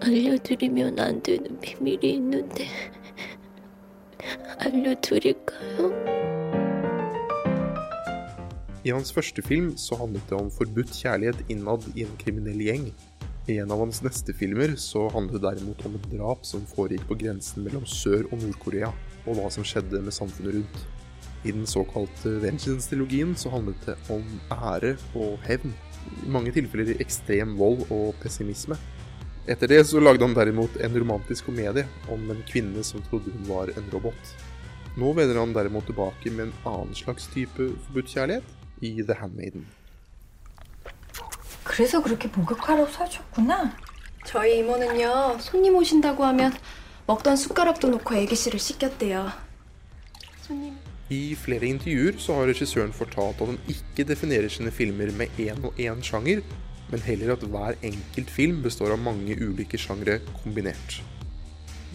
알려드리면 안 되는 비밀이 있는데, 알려드릴까요? I hans første film så handlet det om forbudt kjærlighet innad i en kriminell gjeng. I en av hans neste filmer så handlet det derimot om et drap som foregikk på grensen mellom Sør- og Nord-Korea, og hva som skjedde med samfunnet rundt. I den såkalte Vengeance-trilogien så handlet det om ære og hevn. I mange tilfeller ekstrem vold og pessimisme. Etter det så lagde han derimot en romantisk komedie om en kvinne som trodde hun var en robot. Nå vender han derimot tilbake med en annen slags type forbudt kjærlighet i The Handmaiden. 그래서 그렇게 목욕하러 사줬구나. 저희 이모는요 손님 오신다고 하면 먹던 숟가락도 놓고 애기씨를 씻겼대요. 손님. I flere intervjuer så har regissøren fortalt at han ikke definerer sine filmer med én og én sjanger, men heller at hver enkelt film består av mange ulike sjangre kombinert.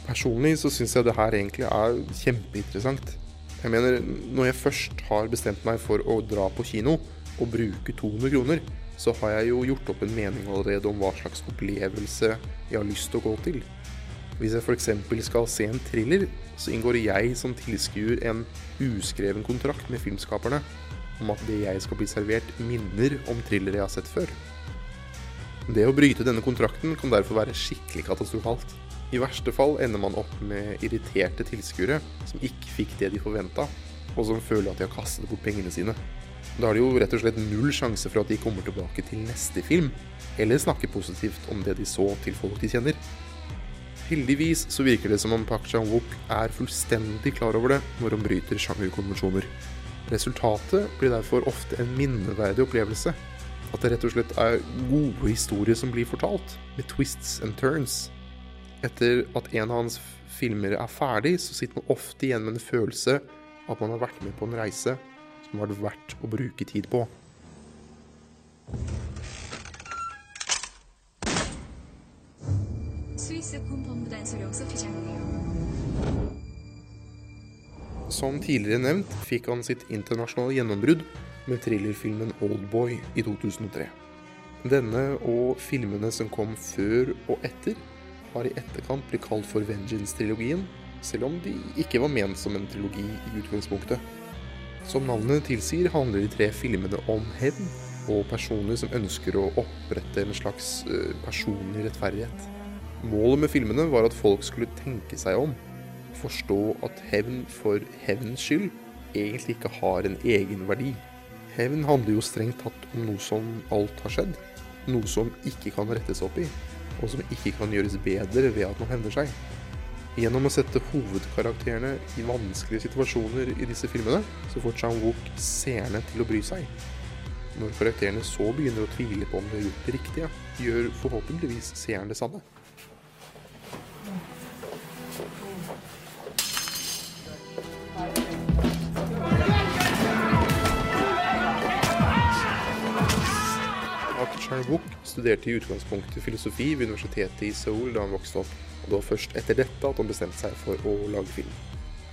Personlig så syns jeg det her egentlig er kjempeinteressant. Jeg mener, når jeg først har bestemt meg for å dra på kino og bruke 200 kroner, så har jeg jo gjort opp en mening allerede om hva slags opplevelse jeg har lyst til å gå til. Hvis jeg f.eks. skal se en thriller, så inngår jeg som tilskuer en uskreven kontrakt med filmskaperne om at det jeg skal bli servert, minner om thrillere jeg har sett før. Det å bryte denne kontrakten kan derfor være skikkelig katastrofalt. I verste fall ender man opp med irriterte tilskuere som ikke fikk det de forventa, og som føler at de har kastet bort pengene sine. Da er det jo rett og slett null sjanse for at de kommer tilbake til neste film, eller snakker positivt om det de så til folk de kjenner. Heldigvis så virker det som om Park Chan-wook er fullstendig klar over det når han bryter sjangerkonvensjoner. Resultatet blir derfor ofte en minneverdig opplevelse. At det rett og slett er gode historier som blir fortalt, med twists and turns. Etter at en av hans filmer er ferdig, så sitter man ofte igjen med en følelse at man har vært med på en reise som har vært verdt å bruke tid på. Som tidligere nevnt fikk han sitt internasjonale gjennombrudd med thrillerfilmen Oldboy i 2003. Denne og filmene som kom før og etter, har i etterkant blitt kalt for Vengeance-trilogien, selv om de ikke var ment som en trilogi i utgangspunktet. Som navnet tilsier, handler de tre filmene om hevn og personer som ønsker å opprette en slags eh, personlig rettferdighet. Målet med filmene var at folk skulle tenke seg om, forstå at hevn for hevns skyld egentlig ikke har en egen verdi. Hevn handler jo strengt tatt om noe som alt har skjedd, noe som ikke kan rettes opp i, og som ikke kan gjøres bedre ved at man hevner seg. Gjennom å sette hovedkarakterene i vanskelige situasjoner i disse filmene, så får Chang-wook seerne til å bry seg. Når karakterene så begynner å tvile på om de har gjort det riktige, gjør forhåpentligvis seeren det samme. Chan-wook studerte i utgangspunktet filosofi ved universitetet i Seoul da han vokste opp, og det var først etter dette at han bestemte seg for å lage film.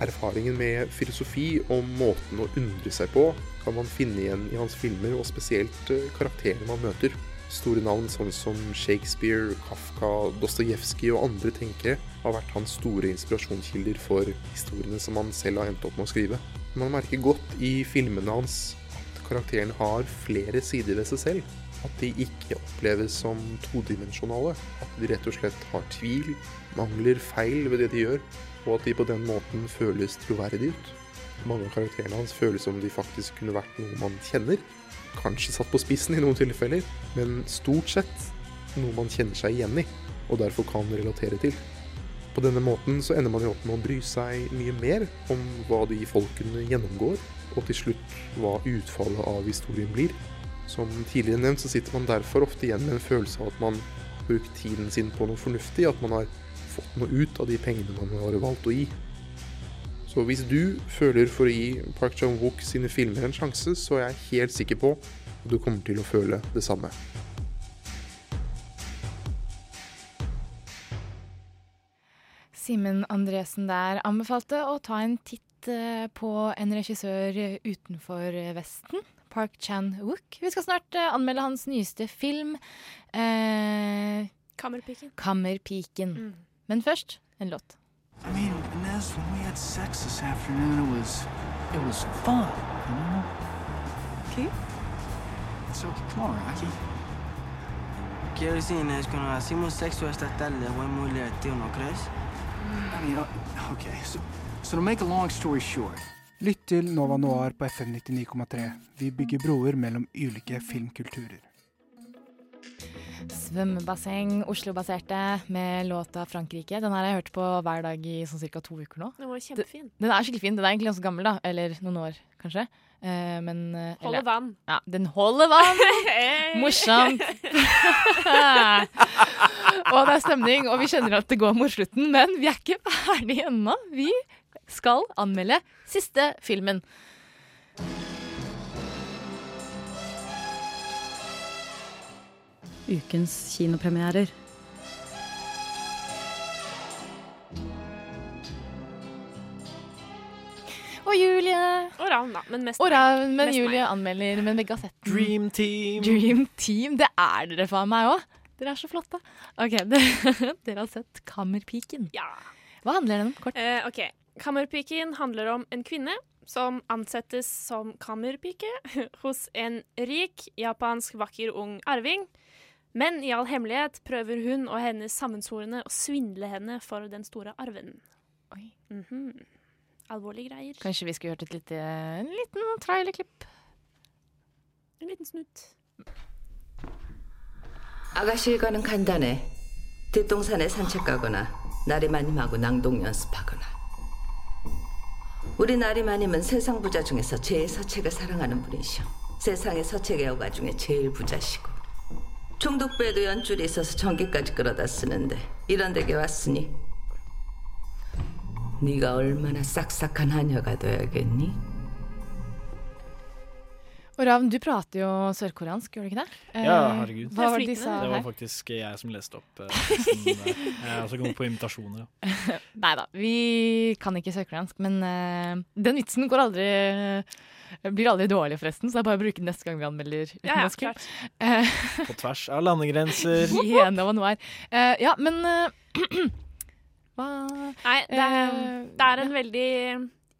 Erfaringen med filosofi og måten å undre seg på kan man finne igjen i hans filmer, og spesielt eh, karakterene man møter. Store navn sånn som Shakespeare, Kafka, Dostojevskij og andre tenkere har vært hans store inspirasjonskilder for historiene som han selv har endt opp med å skrive. Man merker godt i filmene hans at karakterene har flere sider ved seg selv. At de ikke oppleves som todimensjonale. At de rett og slett har tvil, mangler, feil ved det de gjør, og at de på den måten føles troverdige ut. Mange av karakterene hans føles som de faktisk kunne vært noe man kjenner. Kanskje satt på spissen i noen tilfeller, men stort sett noe man kjenner seg igjen i, og derfor kan relatere til. På denne måten så ender man jo opp med å bry seg mye mer om hva de folkene gjennomgår, og til slutt hva utfallet av historien blir. Som tidligere nevnt så sitter man derfor ofte igjen med en følelse av at man har brukt tiden sin på noe fornuftig, at man har fått noe ut av de pengene man har valgt å gi. Så hvis du føler for å gi Park Chan-wook sine filmer en sjanse, så er jeg helt sikker på at du kommer til å føle det samme. Simen Andresen der anbefalte å ta en titt eh, på en regissør utenfor Vesten. Park Chan-wook. Vi skal snart uh, anmelde hans nyeste film. Uh, Kammerpiken. Kammerpiken. Men først en låt. I mean, Inez, when we had sex this afternoon, it was it was fun, you know. ¿Qué? So come on, Rocky. Quiero decir, Inés, cuando hacemos sexo esta tarde fue muy divertido, ¿no crees? I mean, okay, so, so to make a long story short Lytt til Nova Noir på FM 99,3. Vi bygger broer mellom ulike filmkulturer. Svømmebasseng, Oslo-baserte, med låta 'Frankrike'. Den har jeg hørt på hver dag i sånn ca. to uker nå. Den var kjempefin. Den er skikkelig fin. Den er egentlig ganske gammel, da. Eller noen år, kanskje. Eh, men eh, Holder vann. Ja, den holder vann! [LAUGHS] Morsomt. [LAUGHS] og det er stemning, og vi kjenner at det går mot slutten, men vi er ikke ferdige ennå. Vi skal anmelde siste filmen. Ukens kinopremierer. Og Julie. Og Ravn, da. Men mest Og Ravn, men Mest Julie meg. anmelder, men begge har sett den. Dream Team. Dream Team, Det er dere faen meg òg. Dere er så flotte. Ok, dere, [LAUGHS] dere har sett Kammerpiken. Ja. Hva handler den om? Kort. Uh, ok. Kammerpiken handler om en kvinne som ansettes som kammerpike [LAUGHS] hos en rik, japansk, vakker ung arving. Men i all hemmelighet prøver hun og hennes sammensvorne å svindle henne for den store arven. Oi. Mhm. Alvorlige greier. Kanskje vi skulle hørt et lite, en liten trailerklipp? En liten snutt. 아가씨 일과는 간단해. 뒷동산에 산책 가거나 나리마님하고 낭독 연습하거나. 우리 나리마님은 세상 부자 중에서 제일 서책을 사랑하는 분이셔. 세상의 서책 애호가 중에 제일 부자시고. 총독부에도 연줄이 있어서 전기까지 끌어다 쓰는데 이런 댁에 왔으니 네가 얼마나 싹싹한 하녀가 돼야겠니? Og Ravn, du prater jo sørkoreansk, gjør du ikke det? Eh, Ja, herregud. Hva var det de sa Det var faktisk jeg som leste opp. eh, [LAUGHS] teksten der. Jeg er også god på invitasjoner. Ja. [LAUGHS] Nei da, vi kan ikke sørkoreansk, men uh, den vitsen går aldri blir aldri dårlig, forresten, så det er bare å bruke den neste gang vi anmelder Ja, ja, film. Eh, På tvers av landegrenser. Gjennom og Noir. Uh, ja, men uh, [CLEARS THROAT] Hva Nei, det er, Eh, det er en veldig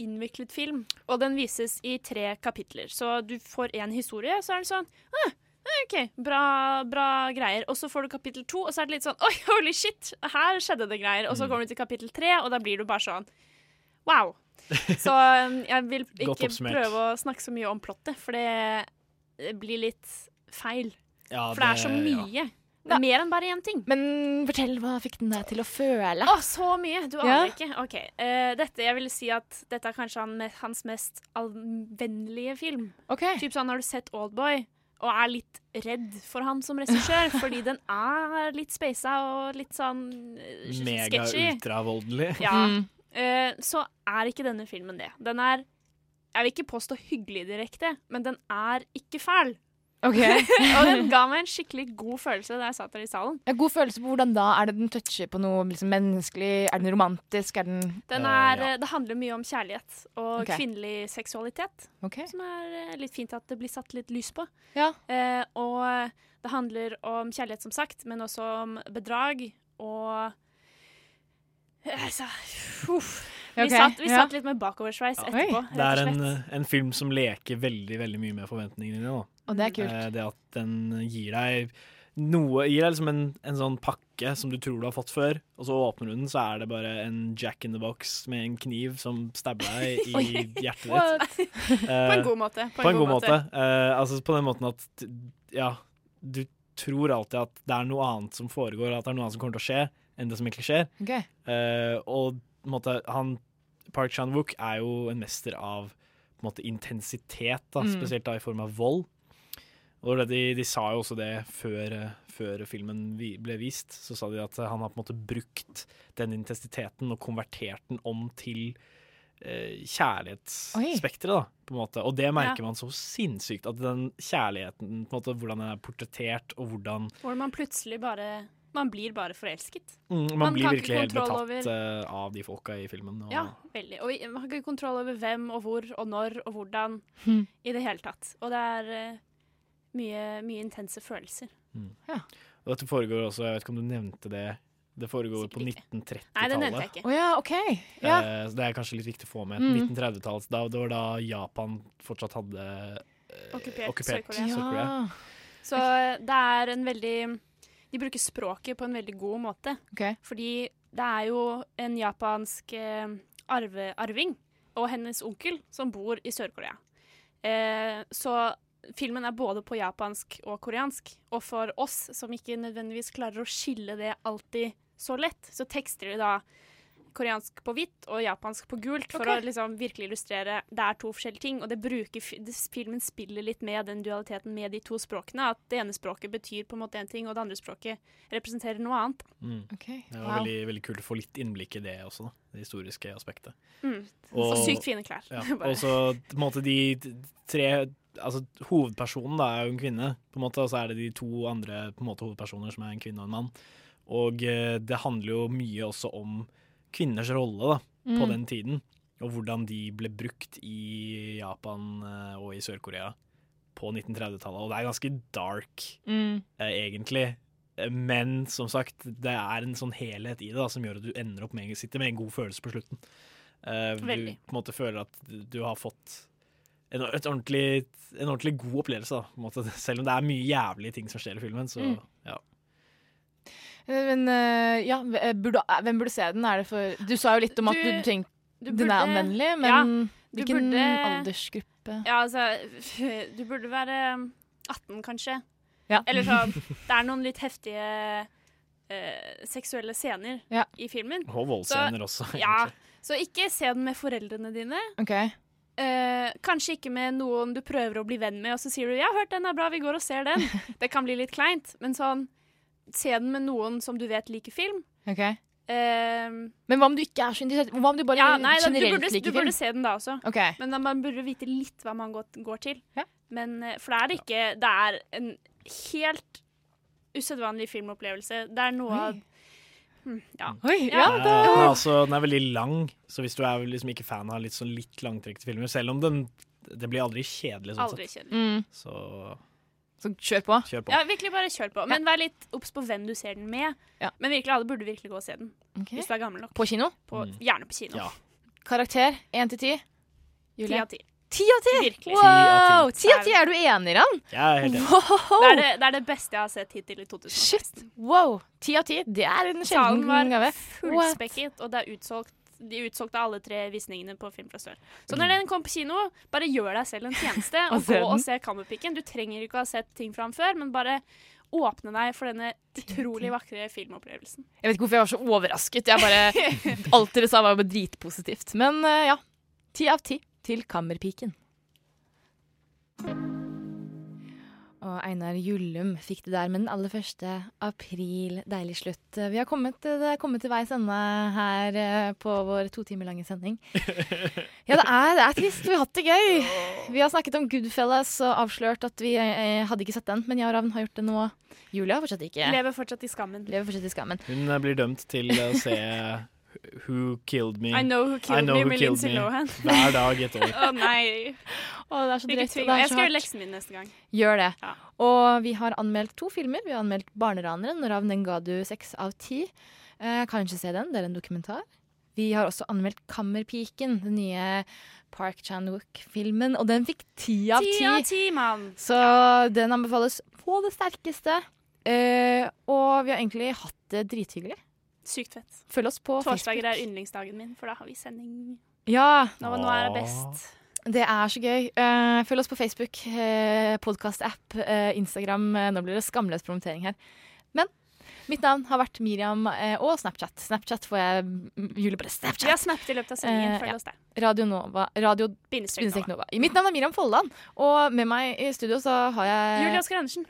innviklet film, og den vises i tre kapitler. Så du får én historie, så er det sånn ah, OK, bra, bra greier. Og så får du kapittel to, og så er det litt sånn Oi, holy shit, her skjedde det greier. Og så Mm. kommer du til kapittel tre, og da blir du bare sånn wow. [LAUGHS] Så um, jeg vil ikke prøve å snakke så mye om plottet, for det blir litt feil. Ja, for det er så mye. ja. Er mer enn bare én ting. Men fortell, hva fikk den deg til å føle? Å, så mye! Du Ja. aner ikke. OK. Uh, dette, jeg vil si at dette er kanskje han, hans mest allvennlige film. Typ sånn, Har du sett Oldboy og er litt redd for han som regissør, [LAUGHS] fordi den er litt speisa og litt sånn eh, sketchy. Mega-ultravoldelig. Ja. Eh, så er ikke denne filmen det. Den er Jeg vil ikke påstå hyggelig direkte, men den er ikke fæl. Ok. [LAUGHS] og den ga meg en skikkelig god følelse da jeg satt der i salen. En god følelse på hvordan da? Er det den toucher på noe liksom, menneskelig? Er den romantisk? Er den Den er, eh, Det handler mye om kjærlighet og okay. kvinnelig seksualitet. Okay. Som er eh, litt fint at det blir satt litt lys på. Ja. Uh, og det handler om kjærlighet, som sagt, men også om bedrag og altså, uff. Vi, satt, vi ja. satt litt med bakoversveis etterpå, Det er en, en film som leker veldig veldig mye med forventningene dine. Og det er kult. Eh, Det at den gir deg noe Gir deg liksom en, en sånn pakke som du tror du har fått før, og så åpner du den, så er det bare en jack in the box med en kniv som stabber deg [LAUGHS] i hjertet ditt. ditt. [LAUGHS] På en god måte, På en god måte. Eh, altså på den måten at ja, du tror alltid at det er noe annet som foregår, at det er noe annet som kommer til å skje, enn det som egentlig skjer. Okay. Eh, og på en måte, han, Park Chan-wook er jo en mester av på en måte, intensitet, da, Mm. spesielt da i form av vold. Og de, de sa jo også det før, før filmen ble vist. Så sa de at han har på en måte brukt den intensiteten og konvertert den om til eh, kjærlighetsspekteret, da, på en måte. Og det merker Ja. man så sinnssykt. At den kjærligheten, på en måte, hvordan den er portrettert, og hvordan Hvor man plutselig bare Man blir bare forelsket. mm, man, blir virkelig helt betatt over- eh, av de folka i filmen. Og, Ja, veldig. Og man har ikke kontroll over hvem og hvor og når og hvordan mm. i det hele tatt. Og det er uh, mye, mye intense følelser. Mm. Ja. Og dette foregår også, jeg vet ikke om du nevnte det, det foregår på 1930-tallet. Nei, det nevnte jeg ikke. Oh, ja, okay. Ja. Eh, det er kanskje litt viktig å få med. Mm. 1930-tallet, det var da Japan fortsatt hadde eh, Okkupert, Sør-Korea. Sør-Korea. Så det er en veldig De bruker språket på en veldig god måte. Okay. Fordi det er jo en japansk eh, arve, arving og hennes onkel som bor i Sør-Korea. Eh, så filmen er både på japansk og koreansk. Og for oss som ikke nødvendigvis klarer å skille det alltid så lett, så tekster de da koreansk på hvitt og japansk på gult, for okay. å liksom virkelig illustrere det er to forskjellige ting. Og det bruker filmen spiller litt med den dualiteten med de to språkene. At det ene språket betyr på en måte en ting, og det andre språket representerer noe annet. Mm. Okay. Det var veldig, veldig kult å få litt innblikk i det også, da. Det historiske aspektet. Mm. Og sykt fine klær. Ja. [LAUGHS] Og så på en måte de tre Altså hovedpersonen da er jo en kvinne, på en måte, og så er det de to andre på en måte hovedpersoner som er en kvinne og en mann. Og eh, det handler jo mye også om kvinners rolle da, på Mm. den tiden. Og hvordan de ble brukt i Japan eh, og i Sør-Korea på 1930-tallet. Og det er ganske dark, Mm. eh, egentlig. Eh, Men som sagt, det er en sånn helhet i det da, som gjør at du ender opp med sitter med en god følelse på slutten. Uh, du på en måte føler at du, har fått en, ordentlig, en ordentlig god opplevelse. Da, på en måte. Selv om det er mye jævlige ting som skjer i filmen. Så Mm. ja. Men eh, ja, burde, eh, hvem burde se den? Er det for Du sa jo litt om at du, Du- du burde, den er anvendelig, men Ja, hvilken burde- aldersgruppe? Ja, altså Du burde være 18, kanskje. Ja. Eller sånn [LAUGHS] Det er noen litt heftige eh, seksuelle scener Ja. i filmen. Og voldsscener også, Ja, så ikke se den med foreldrene dine. Okay. Eh, kanskje ikke med noen du prøver å bli venn med, og så sier du 'jeg har hørt den er bra, vi går og ser den'. [LAUGHS] Det kan bli litt kleint, men sånn Se den med noen som du vet liker film. ok. Uh, Men hva om du ikke er så interessert? Hva om du bare ja, nei, da, du, generelt burde, liker du burde se den da også. Ok. Men da, man burde vite litt hva man går, går til. Men, eh, for det er ikke Det er en helt usedvanlig filmopplevelse. Det er noe av hm, Ja. Oi, Ja, den, er altså, den er veldig lang, så hvis du er liksom ikke fan av litt, sånn litt langtrekte filmer Selv om den Det blir aldri kjedelig. Sånn Aldri sett. kjedelig. Mm. Så Så kjør på. kjør på. Ja, virkelig bare kjør på. Men vær litt obs på hvem du ser den med. Men virkelig, alle burde virkelig gå og se den. Okay. Hvis du er gammel nok. På kino? På, Gjerne på kino. Ja. Karakter 1 til 10? Ti av ti. Ti av ti? Virkelig. Wow! Ti av ti, er du enig, Ran? Ja, helt enig. Wow! Det er det, det er det beste jeg har sett hittil i 2016. Shit! Wow! Ti av ti, det er en sjelden var Salen var fullspekket, og det er utsolgt. De utsolgte alle tre visningene på Film fra Sør. Så når den kommer på kino, bare gjør deg selv en tjeneste [LAUGHS] Og og gå den. og se Kammerpiken. Du trenger ikke å ha sett ting fra ham før, men bare åpne deg for denne utrolig vakre filmopplevelsen. Jeg vet ikke hvorfor jeg var så overrasket. Jeg bare, [LAUGHS] alt dere sa, var jo dritpositivt. Men eh, ja. Ti av ti til Kammerpiken. Og Einar Jullum fikk det der med den aller første april. Deilig slutt. Vi har kommet, det er kommet til veis ende her eh, på vår to timer lange sending. [LAUGHS] Ja, det er, det er trist. Vi har hatt det gøy. Vi har snakket om Goodfellas og avslørt at vi eh, hadde ikke sett den, men jeg og Ravn har gjort det nå. Julia har fortsatt ikke. Lever fortsatt i skammen. Lever fortsatt i skammen. Hun eh, blir dømt til å se Who Killed Me. I Know Who Killed Me med Lindsay Lohan. [LAUGHS] Hver dag et år. [LAUGHS] Å nei. Å, det er så meg. Jeg skal gjøre leksen min neste gang. Gjør det. Og vi har anmeldt to filmer. Vi har anmeldt 'Barneraneren', og den ga du seks av ti. Eh, ikke se den, det er en dokumentar. Vi har også anmeldt 'Kammerpiken', den nye Park Chan-wook-filmen, og den fikk ti av Ti ti. av ti, mann! Så den anbefales på det sterkeste. Eh, og vi har egentlig hatt det drithyggelig. Sykt fett. Følg oss på Torsdager Facebook. er yndlingsdagen min, for da har vi sending. Ja. Nå, nå er det best. Det er så gøy. Uh, følg oss på Facebook, uh, podkast-app, eh, Instagram. Eh, nå blir det skamløs promotering her. Men mitt navn har vært Miriam, eh, og Snapchat. Snapchat får jeg Julie bare Snapchat. Vi har snappet i løpet av sendingen. Eh, Følg ja. oss der. Radio Nova. Radio Bindestrek. Nova. Mitt navn er Miriam Folland, og med meg i studio så har jeg Julie Oskar Andersen.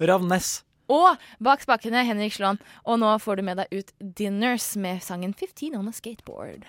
Ravnes. Og bak spakene Henrik Slåen. Og nå får du med deg ut Dinners med sangen 15 on a Skateboard.